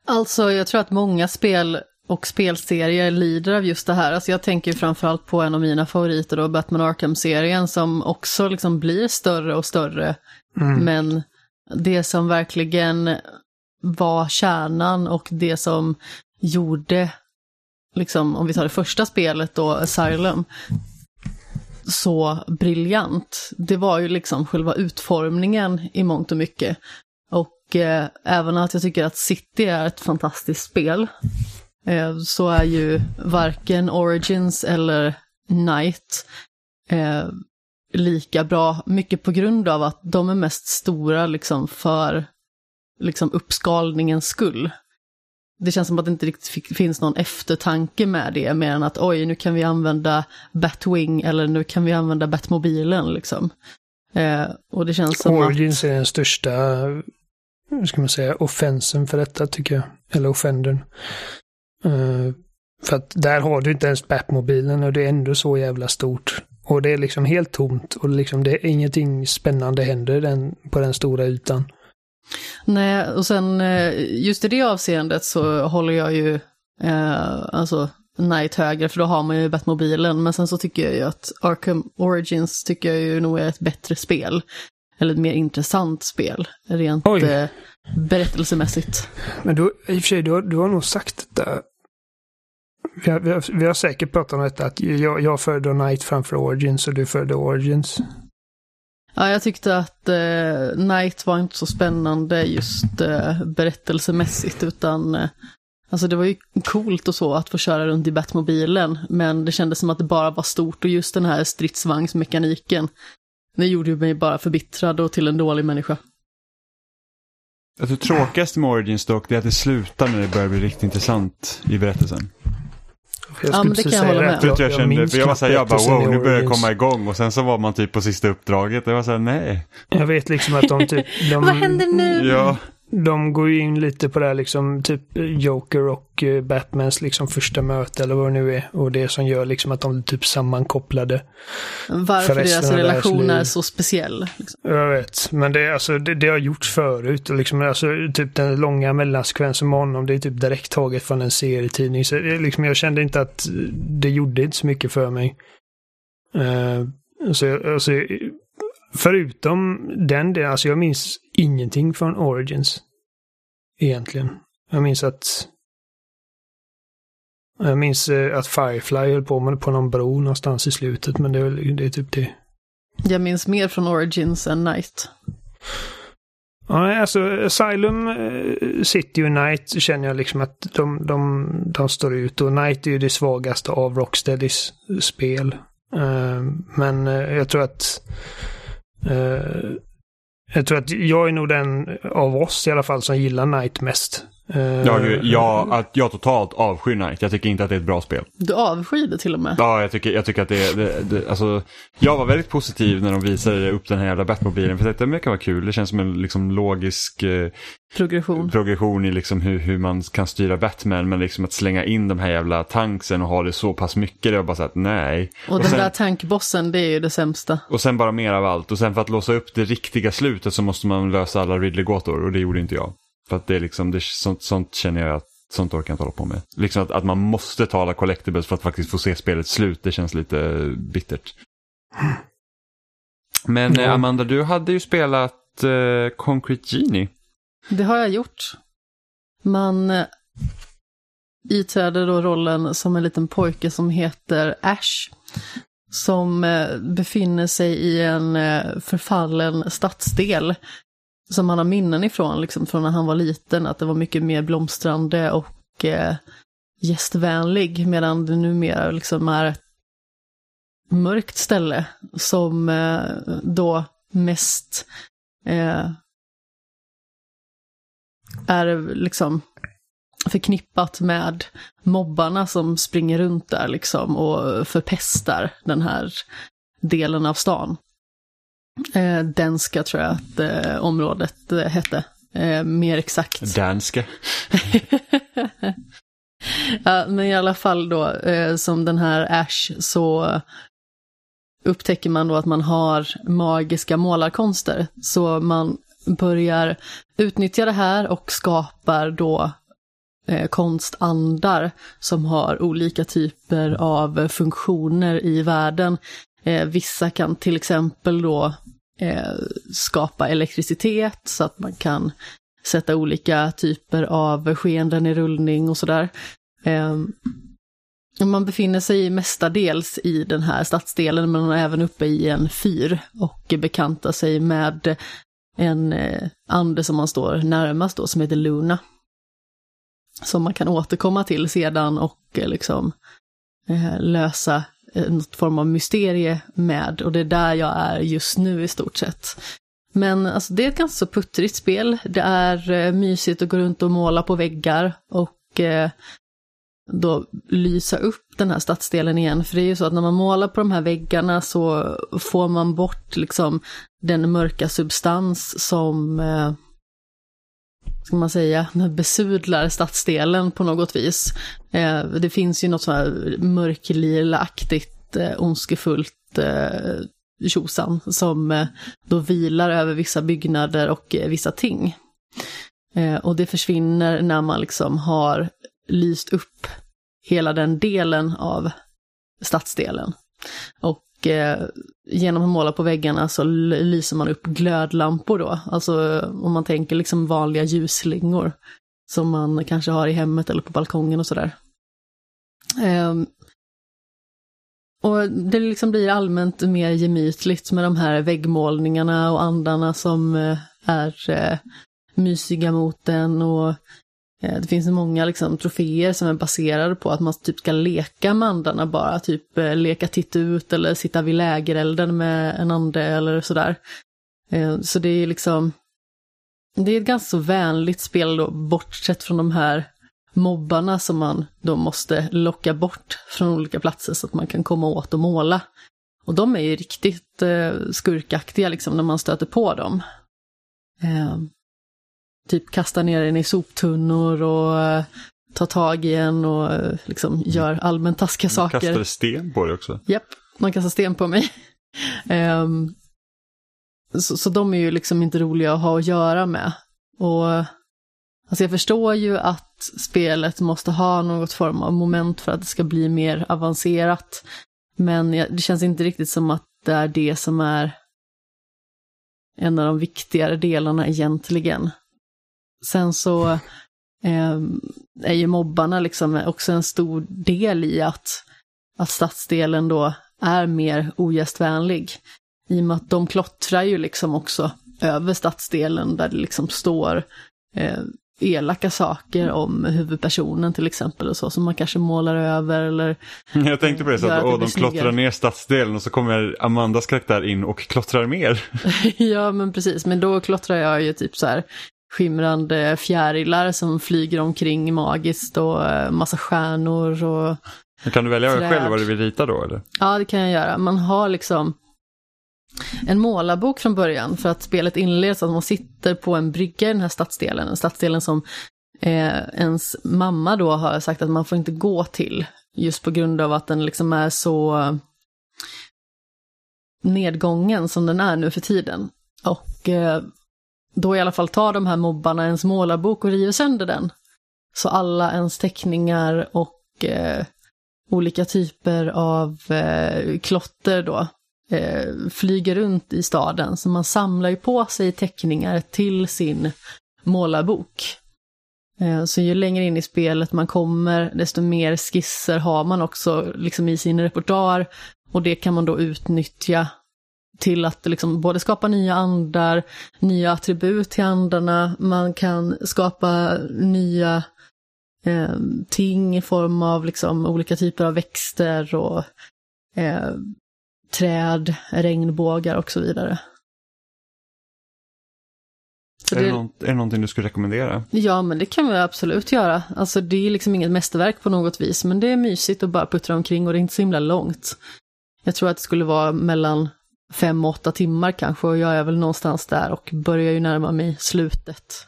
Alltså, jag tror att många spel och spelserier lider av just det här. Alltså jag tänker framförallt på en av mina favoriter då, Batman Arkham-serien, som också liksom blir större och större. Mm. Men det som verkligen var kärnan och det som gjorde, liksom, om vi tar det första spelet då, Asylum, så briljant. Det var ju liksom själva utformningen i mångt och mycket. Och eh, även att jag tycker att City är ett fantastiskt spel, Eh, så är ju varken Origins eller Night eh, lika bra, mycket på grund av att de är mest stora liksom för liksom uppskalningens skull. Det känns som att det inte riktigt finns någon eftertanke med det, mer än att oj, nu kan vi använda Batwing eller nu kan vi använda Batmobilen liksom. Eh, och det känns som Origins att... är den största, hur ska man säga, offensen för detta tycker jag. Eller offendern. Eh, För att där har du inte ens Batmobilen och det är ändå så jävla stort. Och det är liksom helt tomt och liksom det är ingenting spännande händer den, på den stora ytan. Nej, och sen eh, just i det avseendet så håller jag ju eh, alltså Night högre, för då har man ju Batmobilen. Men sen så tycker jag ju att Arkham Origins tycker jag ju nog är ett bättre spel. Eller ett mer intressant spel, rent eh, berättelsemässigt. Men du, i och för sig, du har, du har nog sagt detta. Vi har, vi, har, vi har säkert pratat om detta, att jag, jag föredrar Night framför Origins och du föredrar Origins. Ja, jag tyckte att eh, Night var inte så spännande just eh, berättelsemässigt, utan eh, alltså det var ju coolt och så att få köra runt i Batmobilen, men det kändes som att det bara var stort och just den här stridsvagnsmekaniken, det gjorde ju mig bara förbittrad och till en dålig människa. Jag tror tråkigaste med Origins dock, det är att det slutar när det börjar bli riktigt intressant i berättelsen ja, men det kan jag hålla med. Jag, jag, kände, för jag var såhär, jag bara wow, nu börjar jag komma igång och sen så var man typ på sista uppdraget. Jag var såhär, nej. Jag vet liksom att de typ... De, Vad händer nu? Ja de går ju in lite på det här liksom typ Joker och uh, Batmans liksom första möte eller vad det nu är. Och det som gör liksom att de är typ sammankopplade. Varför deras relation är så speciell. Liksom. Jag vet, men det, alltså, det, det har gjorts förut. Och liksom, alltså, typ den långa mellansekvensen med honom, det är typ direkt taget från en serietidning. Så det, liksom, jag kände inte att det gjorde inte så mycket för mig. Uh, så, alltså, Förutom den delen, alltså jag minns ingenting från Origins. Egentligen. Jag minns att jag minns eh, att Firefly höll på med på någon bro någonstans i slutet, men det är, det är typ det. Jag minns mer från Origins än Night. Ja, alltså Asylum eh, City och Night känner jag liksom att de, de, de står ut och Night är ju det svagaste av Rocksteadys spel. Uh, men jag tror att Eh, jag tror att jag är nog den av oss i alla fall som gillar Night mest. Uh, ja, jag, att jag totalt avskyr Night. Jag tycker inte att det är ett bra spel. Du avskyr det till och med? Ja, jag tycker, jag tycker att det är... Alltså, jag var väldigt positiv när de visade upp den här jävla Batmobilen. För det kan vara kul. Det känns som en liksom, logisk eh, progression, progression i liksom, hur, hur man kan styra Batman. Men liksom att slänga in de här jävla tanksen och ha det så pass mycket. Det var bara så att nej. Och, och den sen, där tankbossen, det är ju det sämsta. Och sen bara mer av allt. Och sen för att låsa upp det riktiga slutet så måste man lösa alla Ridley-gåtor. Och det gjorde inte jag. För att det är liksom, det, sånt, sånt känner jag att sånt orkar jag inte hålla på med. Liksom att, att man måste ta alla collectibles för att faktiskt få se spelets slut, det känns lite bittert. Men mm. Amanda, du hade ju spelat uh, Concrete Genie. Det har jag gjort. Man uh, iträder då rollen som en liten pojke som heter Ash. Som uh, befinner sig i en förfallen stadsdel som han har minnen ifrån, liksom från när han var liten, att det var mycket mer blomstrande och eh, gästvänlig, medan det numera liksom är ett mörkt ställe som eh, då mest eh, är liksom förknippat med mobbarna som springer runt där liksom och förpestar den här delen av stan. Eh, Denska tror jag att eh, området eh, hette. Eh, mer exakt. Danska. ja, men i alla fall då, eh, som den här Ash, så upptäcker man då att man har magiska målarkonster. Så man börjar utnyttja det här och skapar då eh, konstandar som har olika typer av funktioner i världen. Eh, vissa kan till exempel då eh, skapa elektricitet så att man kan sätta olika typer av skeenden i rullning och sådär. Eh, man befinner sig mestadels i den här stadsdelen men även uppe i en fyr och bekantar sig med en eh, ande som man står närmast då som heter Luna. Som man kan återkomma till sedan och eh, liksom eh, lösa Eh, något form av mysterie med och det är där jag är just nu i stort sett. Men alltså, det är ett ganska så puttrigt spel. Det är eh, mysigt att gå runt och måla på väggar och eh, då lysa upp den här stadsdelen igen. För det är ju så att när man målar på de här väggarna så får man bort liksom den mörka substans som eh, ska man säga, besudlar stadsdelen på något vis. Eh, det finns ju något sånt här mörklilaktigt, eh, ondskefullt eh, tjosan som eh, då vilar över vissa byggnader och eh, vissa ting. Eh, och det försvinner när man liksom har lyst upp hela den delen av stadsdelen. Och eh, genom att måla på väggarna så lyser man upp glödlampor då. Alltså om man tänker liksom vanliga ljusslingor. Som man kanske har i hemmet eller på balkongen och sådär. Eh, och det liksom blir allmänt mer gemytligt med de här väggmålningarna och andarna som eh, är eh, mysiga mot den och Eh, det finns många liksom, troféer som är baserade på att man typ ska leka med andarna bara, typ eh, leka titt ut eller sitta vid lägerelden med en ande eller sådär. Eh, så det är liksom, det är ett ganska så vänligt spel då, bortsett från de här mobbarna som man då måste locka bort från olika platser så att man kan komma åt och måla. Och de är ju riktigt skurkaktiga liksom när man stöter på dem typ kastar ner en i soptunnor och uh, tar tag i en och uh, liksom mm. gör allmänt taskiga saker. Kastade sten på dig också? Japp, man kastar sten på mig. um, så, så de är ju liksom inte roliga att ha att göra med. Och alltså jag förstår ju att spelet måste ha något form av moment för att det ska bli mer avancerat. Men det känns inte riktigt som att det är det som är en av de viktigare delarna egentligen. Sen så eh, är ju mobbarna liksom också en stor del i att, att stadsdelen då är mer ogästvänlig. I och med att de klottrar ju liksom också över stadsdelen där det liksom står eh, elaka saker om huvudpersonen till exempel och så som man kanske målar över eller Jag tänkte på det, så att åh, de klottrar ner stadsdelen och så kommer Amandas karaktär in och klottrar mer. ja men precis, men då klottrar jag ju typ så här skimrande fjärilar som flyger omkring magiskt och eh, massa stjärnor och Kan du välja träd. själv vad du vill rita då eller? Ja, det kan jag göra. Man har liksom en målarbok från början för att spelet inleds att man sitter på en brygga i den här stadsdelen. En stadsdelen som eh, ens mamma då har sagt att man får inte gå till. Just på grund av att den liksom är så nedgången som den är nu för tiden. Och eh, då i alla fall tar de här mobbarna ens målarbok och river sönder den. Så alla ens teckningar och eh, olika typer av eh, klotter då eh, flyger runt i staden. Så man samlar ju på sig teckningar till sin målarbok. Eh, så ju längre in i spelet man kommer, desto mer skisser har man också liksom i sin repertoar. Och det kan man då utnyttja till att liksom både skapa nya andar, nya attribut till andarna, man kan skapa nya eh, ting i form av liksom olika typer av växter och eh, träd, regnbågar och så vidare. Så är, det, något, är det någonting du skulle rekommendera? Ja, men det kan vi absolut göra. Alltså det är liksom inget mästerverk på något vis, men det är mysigt att bara puttra omkring och det är inte så himla långt. Jag tror att det skulle vara mellan fem, åtta timmar kanske och jag är väl någonstans där och börjar ju närma mig slutet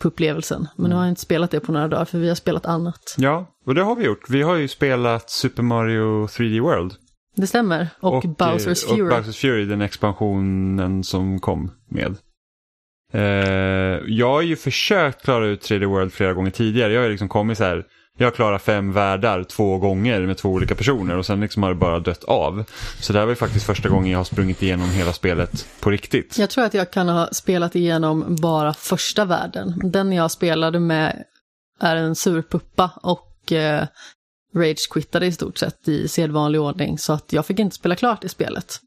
på upplevelsen. Men nu har jag inte spelat det på några dagar för vi har spelat annat. Ja, och det har vi gjort. Vi har ju spelat Super Mario 3D World. Det stämmer. Och, och Bowsers Fury. Och Bowsers Fury, den expansionen som kom med. Uh, jag har ju försökt klara ut 3D World flera gånger tidigare. Jag har ju liksom kommit så här jag klarar fem världar två gånger med två olika personer och sen liksom har det bara dött av. Så det här var ju faktiskt första gången jag har sprungit igenom hela spelet på riktigt. Jag tror att jag kan ha spelat igenom bara första världen. Den jag spelade med är en surpuppa och eh, rage-quittade i stort sett i sedvanlig ordning så att jag fick inte spela klart i spelet.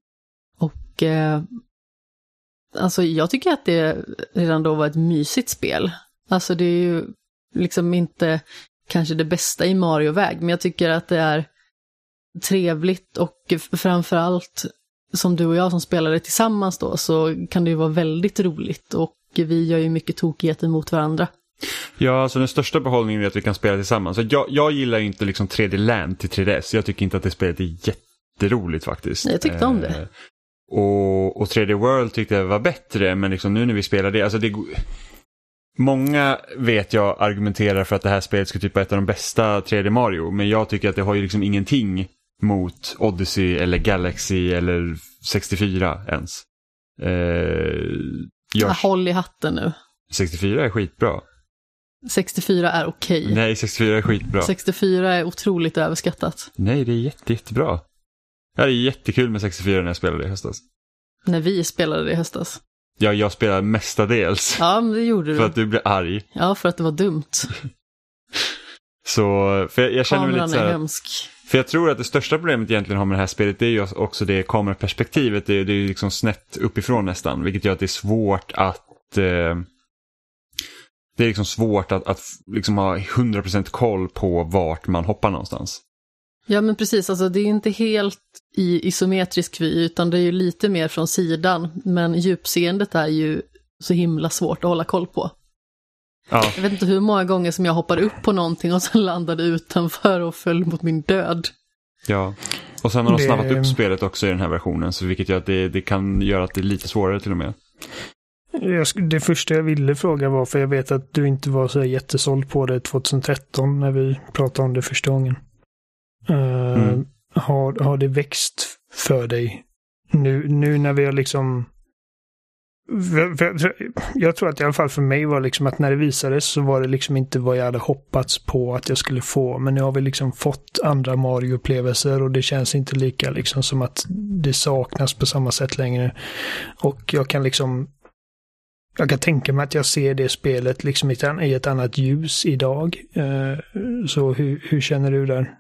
Och eh, alltså jag tycker att det redan då var ett mysigt spel. Alltså det är ju liksom inte kanske det bästa i Mario-väg, men jag tycker att det är trevligt och framförallt som du och jag som spelade tillsammans då så kan det ju vara väldigt roligt och vi gör ju mycket tokigheter mot varandra. Ja, alltså den största behållningen är att vi kan spela tillsammans. Jag, jag gillar inte liksom 3D Land till 3DS. Jag tycker inte att det spelet är jätteroligt faktiskt. Jag tyckte om det. Eh, och, och 3D World tyckte jag var bättre, men liksom nu när vi spelar det, alltså det, Många vet jag argumenterar för att det här spelet ska typ vara ett av de bästa 3D Mario. Men jag tycker att det har ju liksom ingenting mot Odyssey eller Galaxy eller 64 ens. Eh, jag, Håll i hatten nu. 64 är skitbra. 64 är okej. Nej, 64 är skitbra. 64 är otroligt överskattat. Nej, det är jätte, jättebra. Jag hade jättekul med 64 när jag spelade i höstas. När vi spelade det i höstas. Ja, jag spelade mestadels. Ja, men det gjorde du. För att du blev arg. Ja, för att det var dumt. Så, för jag, jag känner mig lite så är här, hemsk. För jag tror att det största problemet egentligen har med det här spelet det är ju också det kameraperspektivet. Det är, det är ju liksom snett uppifrån nästan. Vilket gör att det är svårt att eh, det är liksom svårt att, att liksom ha 100% koll på vart man hoppar någonstans. Ja, men precis. Alltså, det är inte helt i isometrisk vy, utan det är ju lite mer från sidan. Men djupseendet är ju så himla svårt att hålla koll på. Ja, Jag vet inte hur många gånger som jag hoppade upp på någonting och sen landade utanför och föll mot min död. ja. Och sen har de Det- snabbat upp spelet också i den här versionen. Så vilket gör att det, det kan göra att det är lite svårare till och med. Jag, det första jag ville fråga var, för jag vet att du inte var så jättesåld på det 2013 när vi pratade om det första gången. Eh, Mm. har, har det växt för dig nu, nu när vi har liksom... För, för, för, jag tror att i alla fall för mig var liksom att när det visades så var det liksom inte vad jag hade hoppats på att jag skulle få. Men nu har vi liksom fått andra Mario-upplevelser och det känns inte lika liksom som att det saknas på samma sätt längre. Och jag kan liksom jag kan tänka mig att jag ser det spelet liksom i ett, annat ljus idag. Eh, Så hur, hur känner du där?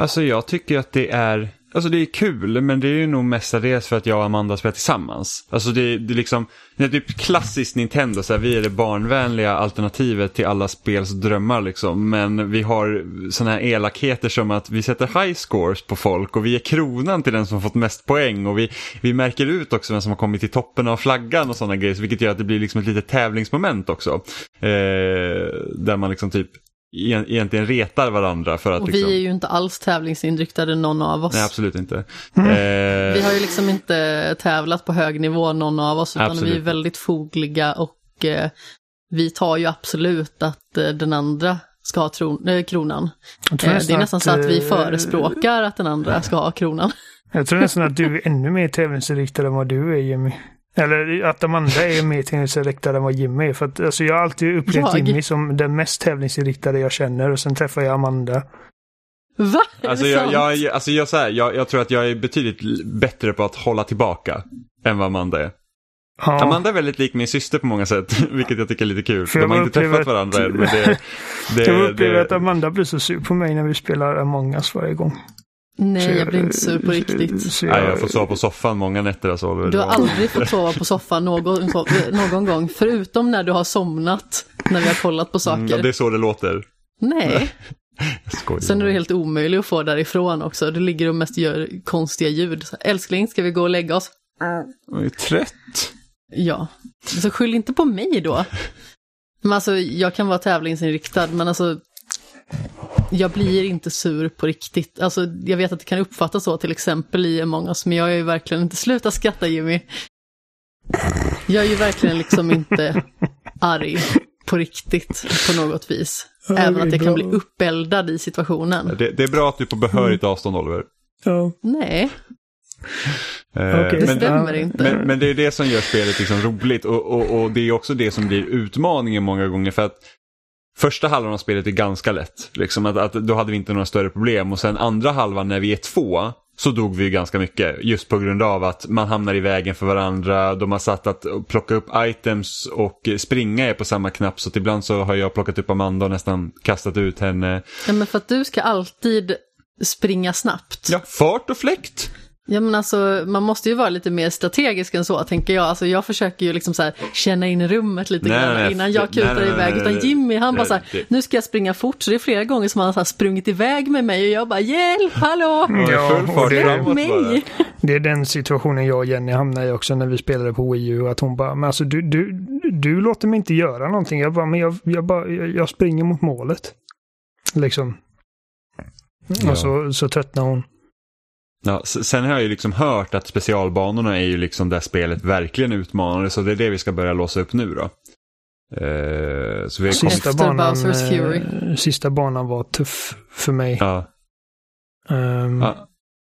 Alltså jag tycker att det är, alltså det är kul men det är ju nog mestadels för att jag och Amanda spelar tillsammans. Alltså det, det är liksom, det är typ klassiskt Nintendo, så här, vi är det barnvänliga alternativet till alla spels drömmar liksom. Men vi har sådana här elakheter som att vi sätter high scores på folk och vi är kronan till den som har fått mest poäng och vi, vi märker ut också vem som har kommit till toppen av flaggan och sådana grejer, vilket gör att det blir liksom ett litet tävlingsmoment också. Eh, där man liksom typ egentligen retar varandra för att Och liksom... vi är ju inte alls tävlingsinriktade någon av oss. Nej, absolut inte. Mm. Eh, Vi har ju liksom inte tävlat på hög nivå någon av oss, utan Absolut. vi är väldigt fogliga och eh, vi tar ju absolut att eh, den andra ska ha tron, eh, kronan. Eh, det är nästan så att vi förespråkar att den andra ska ha kronan. Jag tror nästan att du är ännu mer tävlingsinriktad än vad du är Jimmy. Eller att Amanda är mer tävlingsinriktad än vad Jimmy är. För att, alltså, jag har alltid upplevt Jag? Jimmy som den mest tävlingsinriktade jag känner och sen träffar jag Amanda. Va? Alltså, jag, jag, alltså jag, så här, jag, jag tror att jag är betydligt bättre på att hålla tillbaka än vad Amanda är. Ja. Amanda är väldigt lik min syster på många sätt, vilket jag tycker är lite kul. För De har inte träffat att- varandra än, men det, det, jag upplever det, att Amanda blir så sur på mig när vi spelar Among us varje gång. Nej, jag blir inte sur på riktigt. Nej, jag får sova på soffan många nätter alltså. Du har aldrig fått sova på soffan någon, någon gång, förutom när du har somnat, när vi har kollat på Mm, ja, saker. det är så det låter. Nej, skojar. sen är du helt omöjlig att få därifrån också. Du ligger och mest gör konstiga ljud. Så, Älskling, ska vi gå och lägga oss? Jag är trött. Ja, så skyll inte på mig då. Men alltså, jag kan vara tävlingsinriktad, men alltså, jag blir inte sur på riktigt. Alltså, jag vet att det kan uppfattas så, till exempel i Among us, men jag är ju verkligen inte, sluta skratta Jimmy. Jag är ju verkligen liksom inte arg på riktigt på något vis. Ja, Även att jag kan bli uppeldad i situationen. Det, det är bra att du är på behörigt Mm. avstånd Oliver. Ja. Nej, Eh, Okej. det men, stämmer inte. Men, men det är det som gör spelet liksom roligt och, och, och det är också det som blir utmaningen många gånger för att första halvan av spelet är ganska lätt. Liksom att, att då hade vi inte några större problem och sen andra halvan när vi är två så dog vi ju ganska mycket just på grund av att man hamnar i vägen för varandra. De har satt att plocka upp items och springa är på samma knapp så att ibland så har jag plockat upp Amanda och nästan kastat ut henne. Ja, men för att du ska alltid springa snabbt. Ja, fart och fläkt. Ja men alltså man måste ju vara lite mer strategisk än så tänker jag. Alltså jag försöker ju liksom så här känna in rummet lite Nej, grann nej, innan jag kutar nej, nej, iväg. Utan. Jimmy han bara så här, nu ska jag springa fort. Så det är flera gånger som han har sprungit iväg med mig och jag bara hjälp, hallå, Ja, och det- framåt mig. Det är den situationen jag och Jenny hamnade i också när vi spelade på Wii U. Att hon bara, men alltså du, du, du låter mig inte göra någonting. Jag bara, men jag, jag, bara, jag, jag springer mot målet. Liksom. Ja. Och så, så tröttnar hon. Ja, sen har jag ju liksom hört att specialbanorna är ju liksom där spelet verkligen utmanar så det är det vi ska börja låsa upp nu då. Eh, så vi. Sista banan, Bowsers Fury. eh, sista banan var tuff för mig. Ja, Ehm, ja.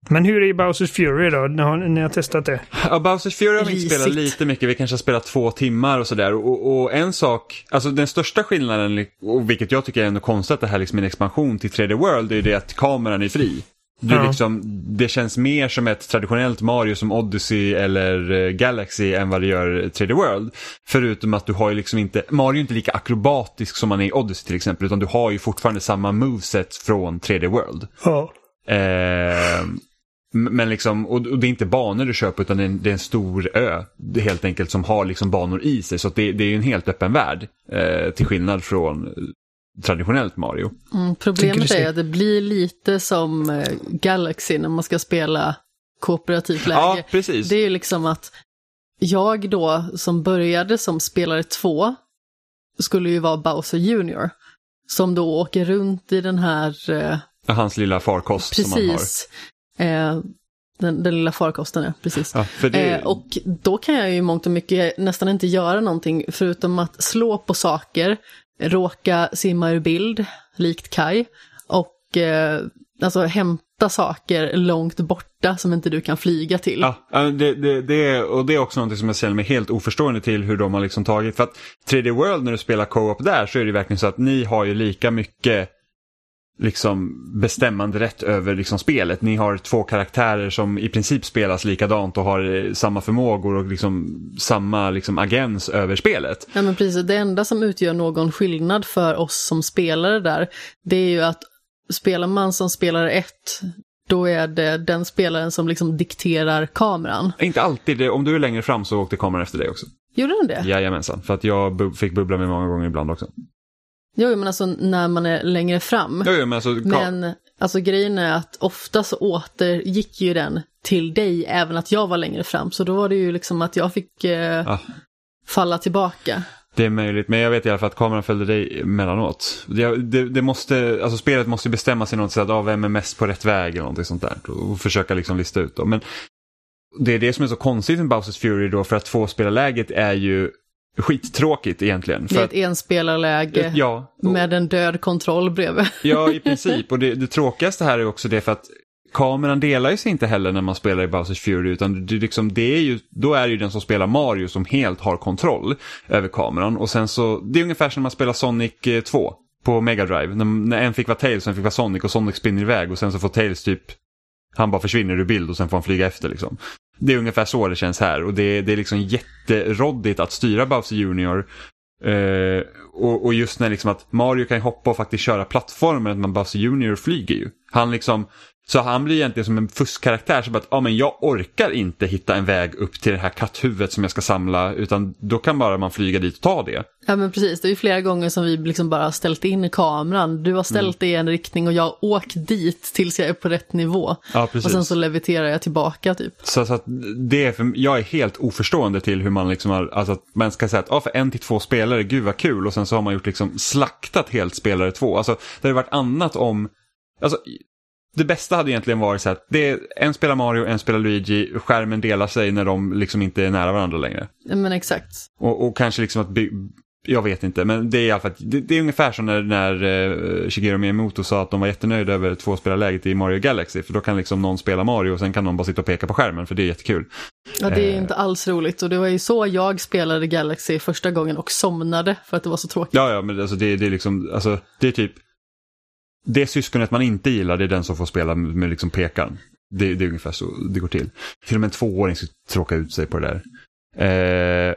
Men hur är Bowsers Fury då? Ni har, ni har testat det? Ja, Bowsers Fury har vi inte spelat lite mycket, vi kanske har spelat två timmar och sådär. Och, och en sak, alltså den största skillnaden, och vilket jag tycker är ändå konstigt att det här liksom är en expansion till 3D World, är ju det att kameran är fri. Du Ja. liksom, det känns mer som ett traditionellt Mario som Odyssey eller eh, Galaxy än vad det gör 3D World. Förutom att du har ju liksom inte, Mario är inte lika akrobatisk som man är i Odyssey till exempel, utan du har ju fortfarande samma moveset från 3D World. Ja. Eh, men liksom, och, det är inte banor du köper utan det är en, det är en stor ö helt enkelt som har liksom banor i sig. Så det, det är ju en helt öppen värld. Eh, till skillnad från traditionellt Mario. Mm, problemet är att det blir lite som eh, Galaxy när man ska spela kooperativt läge. Ja, precis. Det är ju liksom att jag då som började som spelare två skulle ju vara Bowser Junior. Som då åker runt i den här, eh, Hans lilla farkost som han har. precis, eh, den, den lilla farkosten, ja, precis. Ja, för det, Eh, och då kan jag ju mångt och mycket nästan inte göra någonting förutom att slå på saker, råka simma ur bild, likt Kai, och eh, alltså hämta saker långt borta som inte du kan flyga till. Ja, det, det, det, är- och det är också något som jag ställer mig helt oförstående till hur de har liksom tagit. För att 3D World när du spelar co-op där så är det verkligen så att ni har ju lika mycket liksom bestämmande rätt över liksom spelet. Ni har två karaktärer som i princip spelas likadant och har eh, samma förmågor och liksom samma liksom agens över spelet. Ja men precis, det enda som utgör någon skillnad för oss som spelare där, det är ju att spelar man som spelare ett, då är det den spelaren som liksom dikterar kameran. Inte alltid, om du är längre fram så åkte kameran efter dig också. Gjorde den det? Jajamensan, för att jag bu- fick bubbla mig många gånger ibland också. Jo, men alltså när man är längre fram. Jo, jo, men alltså, Men alltså grejen är att ofta så återgick ju den till dig även att jag var längre fram. Så då var det ju liksom att jag fick eh, Ah. falla tillbaka. Det är möjligt, men jag vet i alla fall att kameran följde dig emellanåt. Det, det, det måste, alltså spelet måste bestämma sig något sätt, av vem är mest på rätt väg eller någonting sånt där. Och försöka liksom lista ut dem. Men det är det som är så konstigt med Bowsers Fury då, för att tvåspelarläget är ju skittråkigt egentligen. Det För är att, ett enspelarläge ja, och- med en död kontroll bredvid. ja, i princip. Och det, det tråkigaste här är också det för att kameran delar ju sig inte heller när man spelar i Bowsers Fury utan det, liksom, det är ju, då är det ju den som spelar Mario som helt har kontroll över kameran. Och sen så, det är ungefär som när man spelar Sonic eh, 2 på Mega Drive. När, när en fick vara Tails och en fick vara Sonic och Sonic spinner iväg och sen så får Tails typ, han bara försvinner ur bild och sen får han flyga efter liksom. Det är ungefär så det känns här och det, det är liksom jätteroddigt att styra Bowser Junior. Eh, och, och just när liksom att Mario kan hoppa och faktiskt köra plattformen, men Bowser Junior flyger ju. Han liksom, så han blir egentligen som en fuskkaraktär. Bara att, ja men jag orkar inte hitta en väg upp till det här katthuvudet som jag ska samla. Utan då kan bara man flyga dit och ta det. Ja men precis, det är ju flera gånger som vi liksom bara har ställt in kameran. Du har ställt dig i en riktning och jag har åkt dit tills jag är på rätt nivå. Ja, precis. Och sen så leviterar jag tillbaka typ. Så, så att det är för, jag är helt oförstående till hur man liksom har, alltså att man ska säga att ja, för en till två spelare, gud vad kul. Och sen så har man gjort liksom slaktat helt spelare två. Alltså det hade varit annat om, alltså det bästa hade egentligen varit så att det är en spelar Mario, en spelar Luigi, skärmen delar sig när de liksom inte är nära varandra längre. Ja, Men exakt. Och, och kanske liksom att jag vet inte, men det är i alla fall, det, det är ungefär som när, när uh, Shigeru Miyamoto sa att de var jättenöjda över tvåspelarläget i Mario Galaxy. För då kan liksom någon spela Mario och sen kan någon bara sitta och peka på skärmen för det är jättekul. Ja, det är Eh. inte alls roligt och det var ju så jag spelade Galaxy första gången och somnade för att det var så tråkigt. Ja, ja, men alltså det, det är liksom, alltså det är typ, det syskonet man inte gillar det är den som får spela med, med liksom pekaren. Det, det är ungefär så det går till. Till och med en tvååring ska tråka ut sig på det där. Eh,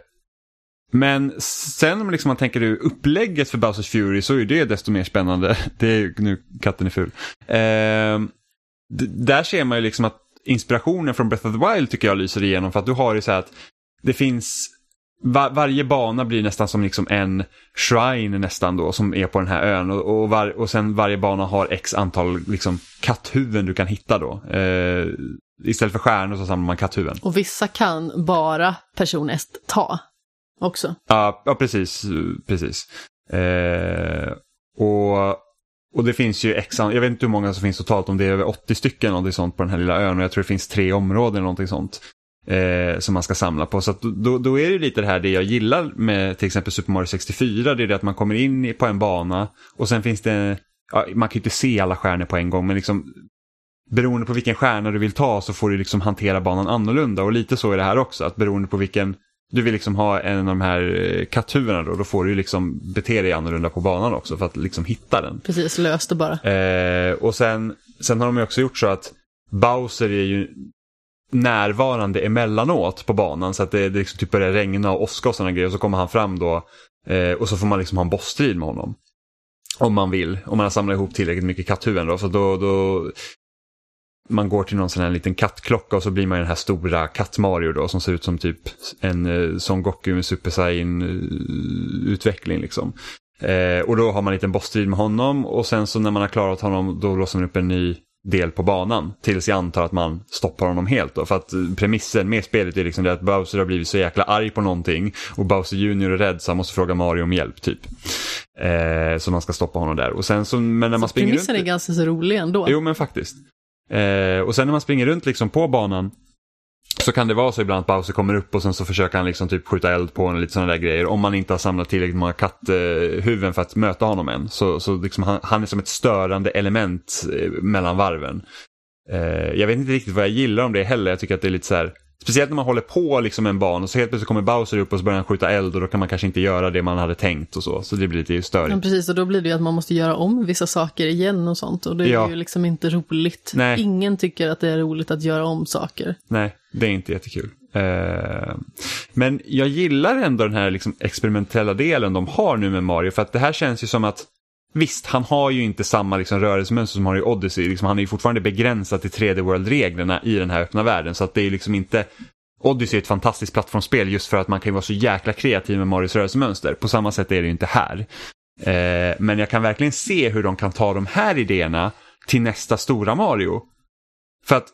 men sen om liksom man tänker ur upplägget för Bowsers Fury så är det desto mer spännande. Det är ju- nu katten är ful. Eh, där ser man ju liksom att inspirationen från Breath of the Wild tycker jag lyser igenom för att du har ju så här att det finns var, varje bana blir nästan som liksom en shrine nästan då som är på den här ön och, och, var, och sen varje bana har x antal liksom katthuvuden du kan hitta då. Eh, istället för stjärnor så samlar man katthuvuden. Och vissa kan bara person S ta också. Ja, ja precis. precis. Eh, och, och det finns ju x an- jag vet inte hur många som finns totalt, om det är över 80 stycken någonting sånt på den här lilla ön och jag tror det finns tre områden eller någonting sånt. Eh, som man ska samla på. Så då, då är det lite det här det jag gillar med till exempel Super Mario 64. Det är det att man kommer in på en bana och sen finns det, ja, man kan ju inte se alla stjärnor på en gång men liksom beroende på vilken stjärna du vill ta så får du liksom hantera banan annorlunda och lite så är det här också. Att beroende på vilken du vill liksom ha en av de här eh, katturerna då, då får du liksom bete dig annorlunda på banan också för att liksom hitta den. Precis, lös det bara. Eh, och sen, sen har de ju också gjort så att Bowser är ju närvarande emellanåt på banan så att det, det liksom typ börjar regna och åska och sådana grejer och så kommer han fram då eh, och så får man liksom ha en bossstrid med honom. Om man vill, om man har samlat ihop tillräckligt mycket katthuvuden då. Så då, då man går till någon sån här liten kattklocka och så blir man den här stora katt-Mario då som ser ut som typ en eh, Son Goku med Super Saiyan-utveckling eh, liksom. Eh, och då har man en liten bossstrid med honom och sen så när man har klarat honom då låser man upp en ny del på banan. Tills jag antar att man stoppar honom helt då. För att eh, premissen med spelet är liksom det att Bowser har blivit så jäkla arg på någonting. Och Bowser Junior är rädd så han måste fråga Mario om hjälp typ. Eh, så man ska stoppa honom där. Och sen så, men när man Så springer premissen runt... är ganska så rolig ändå. Jo men faktiskt. Eh, och sen när man springer runt liksom på banan så kan det vara så ibland att Bowser kommer upp och sen så försöker han liksom typ skjuta eld på en och lite sådana där grejer. Om man inte har samlat tillräckligt många katthuvuden för att möta honom än. Så, så liksom han, han är som ett störande element eh, mellan varven. Eh, jag vet inte riktigt vad jag gillar om det heller. Jag tycker att det är lite så här. Speciellt när man håller på liksom en ban och så helt plötsligt kommer Bowser upp och så börjar han skjuta eld och då kan man kanske inte göra det man hade tänkt och så. Så det blir lite störigt. Ja, precis, och då blir det ju att man måste göra om vissa saker igen och sånt. Och det är Ja. ju liksom inte roligt. Nej. Ingen tycker att det är roligt att göra om saker. Nej, det är inte jättekul. Eh, men jag gillar ändå den här liksom experimentella delen de har nu med Mario. För att det här känns ju som att Visst, han har ju inte samma liksom rörelsemönster som han har i Odyssey. Liksom, han är ju fortfarande begränsad till 3D World-reglerna i den här öppna världen. Så att det är liksom inte... Odyssey är ett fantastiskt plattformsspel just för att man kan ju vara så jäkla kreativ med Marios rörelsemönster. På samma sätt är det ju inte här. Eh, men jag kan verkligen se hur de kan ta de här idéerna till nästa stora Mario. För att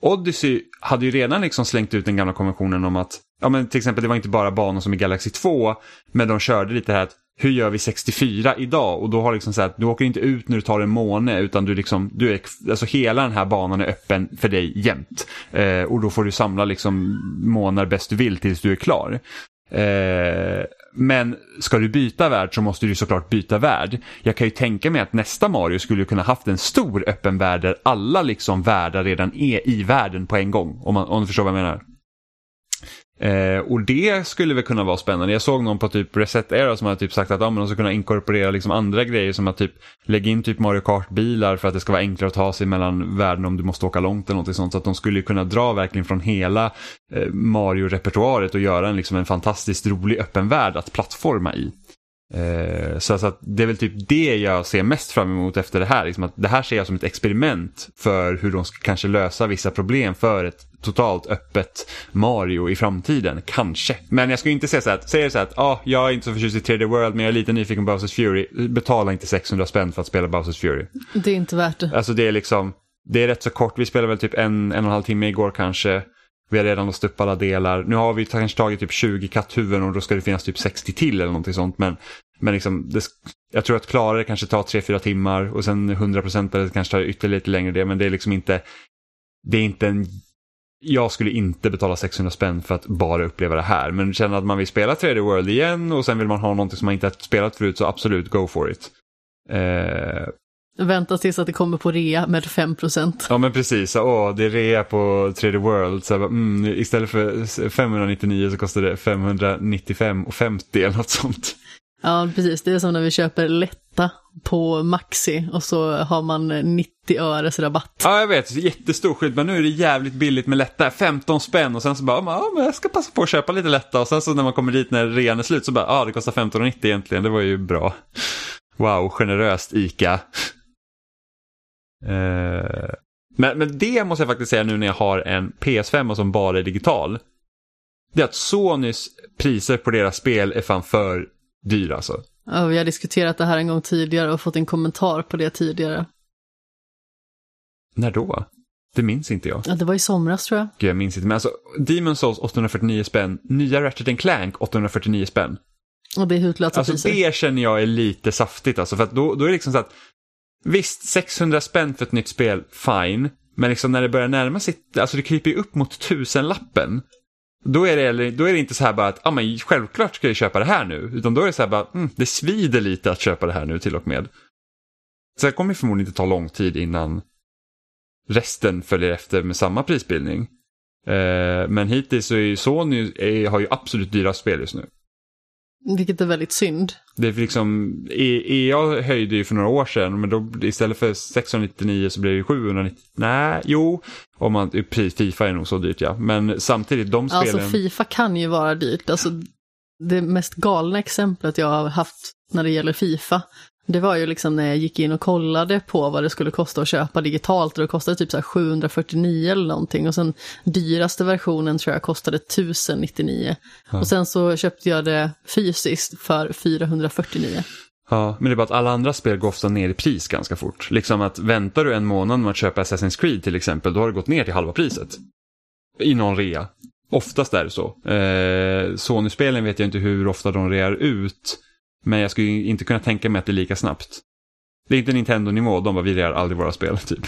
Odyssey hade ju redan liksom slängt ut den gamla konventionen om att, ja men till exempel det var inte bara banor som i Galaxy 2, men de körde lite här att hur gör vi 64 idag? Och då har liksom så här att du åker inte ut när du tar en måne utan du liksom, du är, alltså hela den här banan är öppen för dig jämt. Eh, och då får du samla liksom månar bäst du vill tills du är klar. Eh, men ska du byta värld så måste du såklart byta värld. Jag kan ju tänka mig att nästa Mario skulle kunna haft en stor öppen värld där alla liksom världar redan är i världen på en gång. Om, man, om du förstår vad jag menar. Eh, och det skulle väl kunna vara spännande. Jag såg någon på typ Reset Era som hade typ sagt att ja, men de ska kunna inkorporera liksom andra grejer som att typ lägga in typ Mario Kart-bilar för att det ska vara enklare att ta sig mellan världen om du måste åka långt eller något sånt. Så att de skulle kunna dra verkligen från hela eh, Mario-repertoaret och göra en, liksom en fantastiskt rolig öppen värld att plattforma i. Eh, så att det är väl typ det jag ser mest fram emot efter det här. Liksom att det här ser jag som ett experiment för hur de ska kanske lösa vissa problem för ett totalt öppet Mario i framtiden. Kanske. Men jag skulle inte säga så här, säger så här att ah, jag är inte så förtjust i 3D World men jag är lite nyfiken på Bowsers Fury. Betala inte 600 spänn för att spela Bowsers Fury. Det är inte värt det. Alltså det är liksom, det är rätt så kort. Vi spelade väl typ en, en och en halv timme igår kanske. Vi har redan låst upp alla delar. Nu har vi kanske tagit typ 20 katthuvuden och då ska det finnas typ 60 till eller någonting sånt. Men, men liksom, det, jag tror att klara det kanske tar 3-4 timmar och sen 100% eller kanske tar ytterligare lite längre det. Men det är liksom inte, det är inte en jag skulle inte betala 600 spänn för att bara uppleva det här. Men känner att man vill spela 3D World igen och sen vill man ha någonting som man inte har spelat förut så absolut go for it. Eh, Vänta tills att det kommer på rea med 5% Ja men precis, åh det är rea på 3D World. Så bara, mm, istället för 599 så kostar det 595,50 eller något sånt. Ja, precis. Det är som när vi köper lätta på Maxi och så har man 90 öres rabatt. Ja jag vet, jättestor skillnad. Men nu är det jävligt billigt med lätta. 15 spänn och sen så bara, ja men jag ska passa på att köpa lite lätta. Och sen så när man kommer dit när rean är slut så bara, ja det kostar 15,90 egentligen. Det var ju bra. Wow, generöst ICA. Eh, men, men det måste jag faktiskt säga nu när jag har en PS5 som bara är digital. Det är att Sonys priser på deras spel är fan för dyra alltså. Ja, vi har diskuterat det här en gång tidigare och fått en kommentar på det tidigare. När då? Det minns inte jag. Ja, det var i somras tror jag. Gud, jag minns inte. Men alltså, Demon Souls 849 spänn, nya Ratchet Clank 849 spänn. Och det är hutlösa Alltså priser. det känner jag är lite saftigt alltså. För att då, då är det liksom så att Visst, 600 spänn för ett nytt spel, fine. Men liksom när det börjar närma sig, alltså det kryper ju upp mot tusenlappen. Då är, det, då är det inte så här bara att, ja men självklart ska jag köpa det här nu. Utan då är det så här bara, mm, det svider lite att köpa det här nu till och med. Så det kommer förmodligen inte ta lång tid innan resten följer efter med samma prisbildning. Eh, men hittills så är ju Sony är, har ju absolut dyra spel just nu. Vilket är väldigt synd. Det är liksom, EA höjde ju för några år sedan men då istället för 699 så blev det 790. Nej, jo. Om man, Fifa är nog så dyrt ja. Men samtidigt de alltså, spelen. Alltså Fifa kan ju vara dyrt. Alltså, det mest galna exemplet jag har haft när det gäller Fifa det var ju liksom när jag gick in och kollade på vad det skulle kosta att köpa digitalt och det kostade typ så 749 eller någonting och sen dyraste versionen tror jag kostade 1099. Ja. Och sen så köpte jag det fysiskt för 449. Ja, men det är bara att alla andra spel går ofta ner i pris ganska fort. Liksom att väntar du en månad med att köpa Assassin's Creed till exempel, då har det gått ner till halva priset. I någon rea. Oftast är det så. Eh, Sony-spelen vet jag inte hur ofta de rear ut. Men jag skulle inte kunna tänka mig att det är lika snabbt. Det är inte Nintendo-nivå, de bara vi rear aldrig våra spel typ.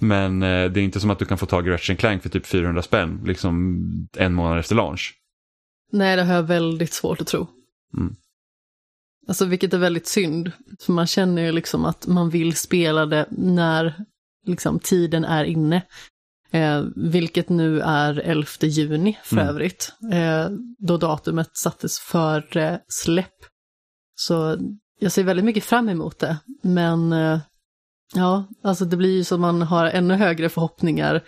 Men eh, det är inte som att du kan få tag i Ratchet Clank för typ 400 spänn, liksom en månad efter launch. Nej, det har jag väldigt svårt att tro. Mm. Alltså vilket är väldigt synd, för man känner ju liksom att man vill spela det när liksom, tiden är inne. Eh, vilket nu är 11 juni för mm. övrigt, eh, då datumet sattes för eh, släpp. Så jag ser väldigt mycket fram emot det. Men eh, ja, alltså det blir ju så att man har ännu högre förhoppningar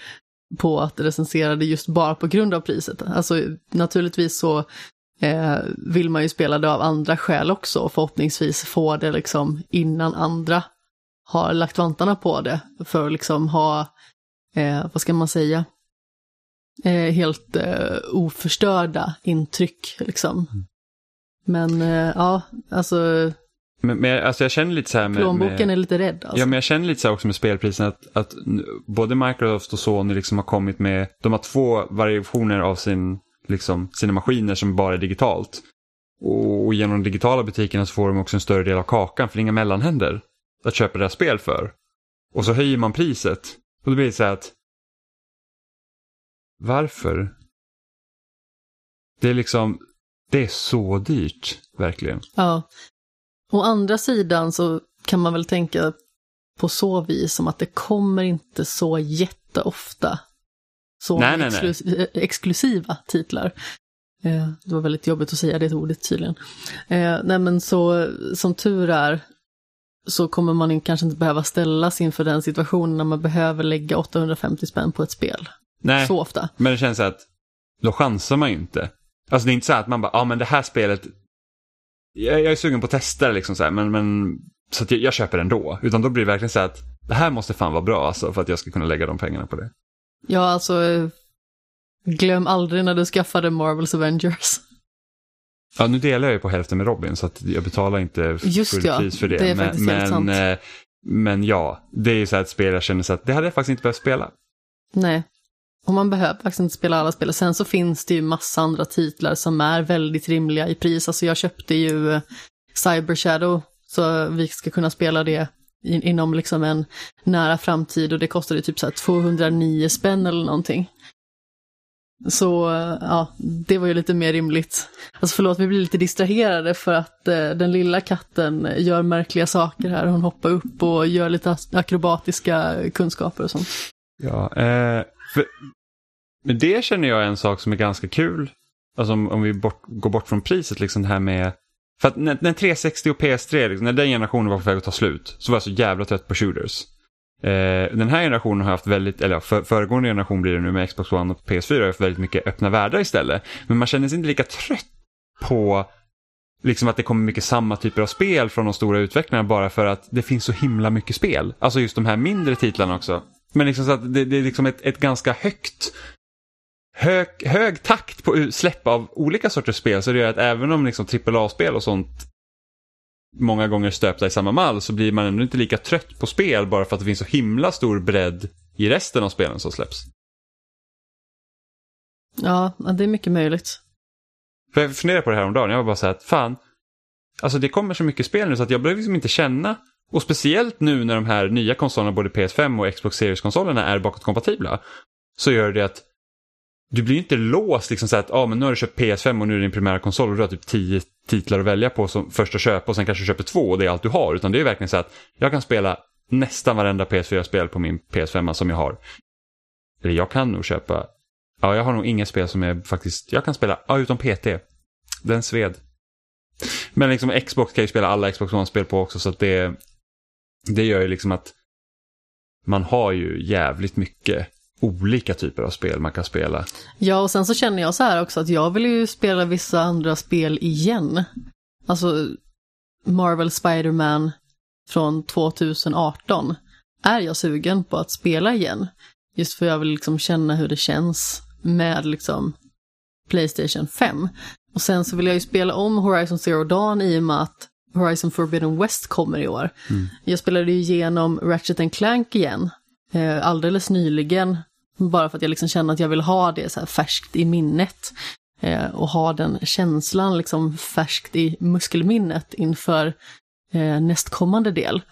på att recensera det just bara på grund av priset. Alltså naturligtvis så eh, vill man ju spela det av andra skäl också och förhoppningsvis få det liksom innan andra har lagt vantarna på det för att liksom ha, eh, vad ska man säga, eh, helt eh, oförstörda intryck liksom. Mm. Men eh, ja, alltså... Men, men alltså jag känner lite så här med... Plånboken med, är lite rädd alltså. Ja, men jag känner lite så här också med spelpriserna att, att både Microsoft och Sony liksom har kommit med, de har två variationer av sin, liksom, sina maskiner som bara är digitalt. Och, och genom de digitala butikerna så får de också en större del av kakan för det är inga mellanhänder att köpa deras spel för. Och så höjer man priset. Och då blir det så här att varför? Det är liksom, det är så dyrt, verkligen. Ja. Å andra sidan så kan man väl tänka på så vis som att det kommer inte så jätteofta så nej, nej, nej. exklusiva titlar. Eh, det var väldigt jobbigt att säga det ordet tydligen. Eh, nej men så som tur är så kommer man kanske inte behöva ställas inför den situationen när man behöver lägga 850 spänn på ett spel. Nej, så ofta. men det känns att då chansar man ju inte. Alltså det är inte så att man bara, ja ah, men det här spelet, jag, jag, är sugen på att testa det liksom så här, men, men så att jag, jag köper ändå. Utan då blir det verkligen så att det här måste fan vara bra alltså för att jag ska kunna lägga de pengarna på det. Ja, alltså glöm aldrig när du skaffade Marvels Avengers. Ja, nu delar jag ju på hälften med Robin så att jag betalar inte Just ja, pris för det. det är men, men, sant. Eh, men ja, det är ju så här ett spel jag känner så att det hade jag faktiskt inte behövt spela. Nej, och man behöver faktiskt inte spela alla spel. Sen så finns det ju massa andra titlar som är väldigt rimliga i pris. Alltså jag köpte ju eh, Cyber Shadow, så vi ska kunna spela det in inom liksom en nära framtid och det kostade typ så 209 spänn eller någonting. Så eh, ja, det var ju lite mer rimligt. Alltså förlåt, vi blir lite distraherade för att eh, den lilla katten gör märkliga saker här. Hon hoppar upp och gör lite akrobatiska kunskaper och sånt. Ja, eh, för men det känner jag är en sak som är ganska kul. Alltså om, om vi bort, går bort från priset, liksom det här med... För att när, när 360 och PS3, liksom, när den generationen var på väg att ta slut, så var jag så jävla trött på shooters. Eh, den här generationen har haft väldigt, eller för, föregående generation blir det nu med Xbox One och PS4 har haft väldigt mycket öppna världar istället. Men man känner sig inte lika trött på liksom att det kommer mycket samma typer av spel från de stora utvecklarna bara för att det finns så himla mycket spel. Alltså just de här mindre titlarna också. Men liksom så att det, det är liksom ett, ett ganska högt hög, hög takt på släpp av olika sorters spel så det gör att även om liksom AAA-spel och sånt många gånger stöpta i samma mall så blir man ändå inte lika trött på spel bara för att det finns så himla stor bredd i resten av spelen som släpps. Ja, det är mycket möjligt. För jag funderade på det här om dagen. jag var bara så här att fan, alltså det kommer så mycket spel nu så att jag behöver liksom inte känna Och speciellt nu när de här nya konsolerna, både PS5 och Xbox Series-konsolerna är bakåtkompatibla. Så gör det att du blir inte låst liksom så att ah, men nu har du köpt PS5 och nu är det din primära konsol och du har typ tio titlar att välja på som första köp och sen kanske du köper två och det är allt du har. Utan det är verkligen så att jag kan spela nästan varenda PS4-spel på min PS5 som jag har. Eller jag kan nog köpa, ja jag har nog inga spel som är faktiskt, jag kan spela, ja utom PT. Den sved. Men liksom Xbox kan ju spela alla Xbox One-spel på också så att det, det gör ju liksom att man har ju jävligt mycket olika typer av spel man kan spela. Ja, och sen så känner jag så här också att jag vill ju spela vissa andra spel igen. Alltså Marvel Spider-Man från 2018 är jag sugen på att spela igen. Just för jag vill liksom känna hur det känns med liksom Playstation 5. Och sen så vill jag ju spela om Horizon Zero Dawn i och med att Horizon Forbidden West kommer i år. Mm. Jag spelade ju igenom Ratchet Clank igen eh, alldeles nyligen. Bara för att jag liksom känner att jag vill ha det så här färskt i minnet. Eh, och ha den känslan liksom färskt i muskelminnet inför eh, nästkommande del.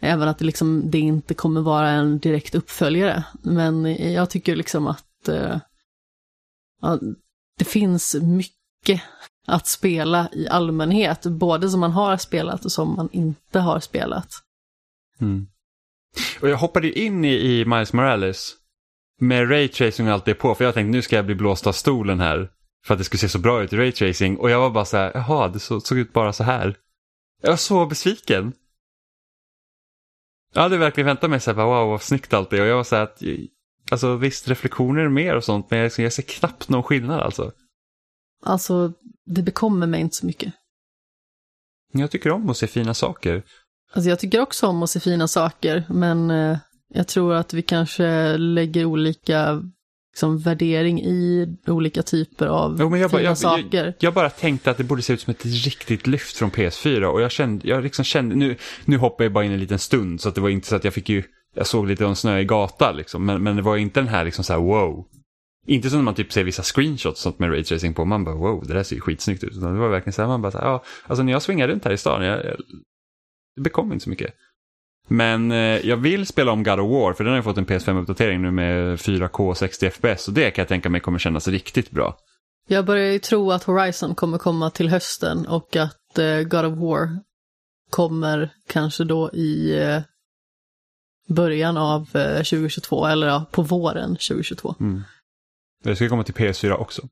Även att det, liksom, det inte kommer vara en direkt uppföljare. Men jag tycker liksom att eh, ja, det finns mycket att spela i allmänhet. Både som man har spelat och som man inte har spelat. Mm. Och jag hoppade in i, i Miles Morales med raytracing och allt det på. För jag tänkte nu ska jag bli blåst av stolen här. För att det skulle se så bra ut i raytracing. Och jag var bara så här, jaha, det så, såg ut bara så här. Jag var så besviken. Jag hade verkligen väntat mig så här, wow vad snyggt allt är. Och jag var så här att, alltså visst reflektioner mer och sånt. Men jag, jag ser knappt någon skillnad alltså. Alltså, det bekommer mig inte så mycket. Jag tycker om att se fina saker. Alltså jag tycker också om att se fina saker, men eh, jag tror att vi kanske lägger olika liksom, värdering i olika typer av jo, jag, fina jag, saker. Jag, jag, bara tänkte att det borde se ut som ett riktigt lyft från PS4 och jag kände, jag liksom kände, nu, nu hoppade jag bara in en liten stund så att det var inte så att jag fick ju, jag såg lite av en snöig gata liksom, men, men det var inte den här liksom så här wow. Inte som när man typ ser vissa screenshots sånt med raytracing på, man bara wow, det där ser ju skitsnyggt ut. Utan det var verkligen så här, man bara så här, ja, alltså när jag svingar runt här i stan, jag, det bekom inte så mycket. Men eh, jag vill spela om God of War för den har ju fått en PS5-uppdatering nu med 4K 60 FPS och det kan jag tänka mig kommer kännas riktigt bra. Jag börjar ju tro att Horizon kommer komma till hösten och att eh, God of War kommer kanske då i eh, början av 2022 eller ja, på våren 2022. Mm. Det ska komma till PS4 också.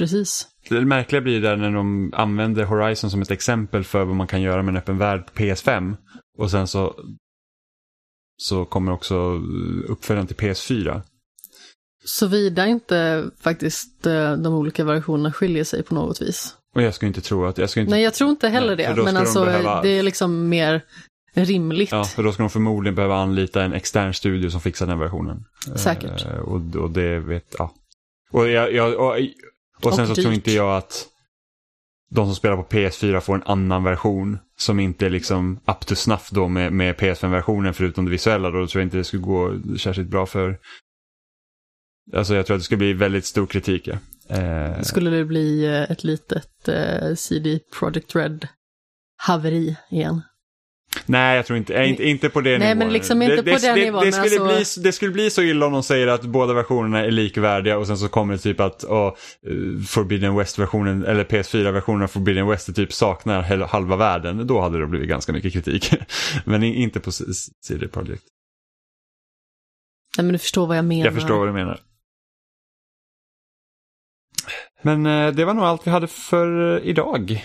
Precis. Det märkliga blir där när de använder Horizon som ett exempel för vad man kan göra med en öppen värld på PS5. Och sen så, så kommer också uppföljaren till PS4. Såvida inte faktiskt eh, de olika versionerna skiljer sig på något vis. Och jag skulle inte tro att... Jag skulle inte, Nej, jag tror inte heller nej, det. Men de alltså, behöva, det är liksom mer rimligt. Ja, för då ska de förmodligen behöva anlita en extern studio som fixar den versionen. Säkert. Eh, och, och det vet, ja. Och, jag, jag, och, och sen Och så dyrt. tror inte jag att de som spelar på PS4 får en annan version som inte är liksom up to snuff då med, med PS5-versionen förutom det visuella. Då tror jag inte det skulle gå särskilt bra för... Alltså jag tror att det skulle bli väldigt stor kritik. Ja. Eh, Skulle det bli eh, ett litet eh, CD Projekt Red haveri igen? Nej, jag tror inte, äh, inte, inte på det Nej, men liksom inte det, på det, den det, nivån, Det skulle, alltså- bli, det skulle bli så illa om de säger att båda versionerna är likvärdiga och sen så kommer det typ att oh, Forbidden West-versionen, eller PS4-versionen av Forbidden West är typ saknar halva världen. Då hade det blivit ganska mycket kritik. men inte på CD Projekt. Nej, men du förstår vad jag menar. Jag förstår vad du menar. Men eh, det var nog allt vi hade för idag.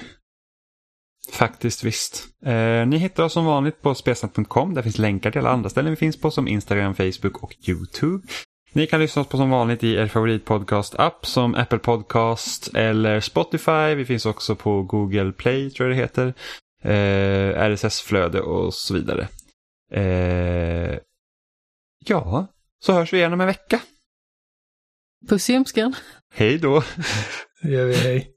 Faktiskt visst. Eh, ni hittar oss som vanligt på spesnat.com. Där finns länkar till alla andra ställen vi finns på som Instagram, Facebook och YouTube. Ni kan lyssna på som vanligt i er favoritpodcast-app som Apple Podcast eller Spotify. Vi finns också på Google Play tror jag det heter. Eh, RSS-flöde och så vidare. Eh, ja, så hörs vi igen om en vecka. Puss i ljumsken. Hej då! Det gör vi, hej.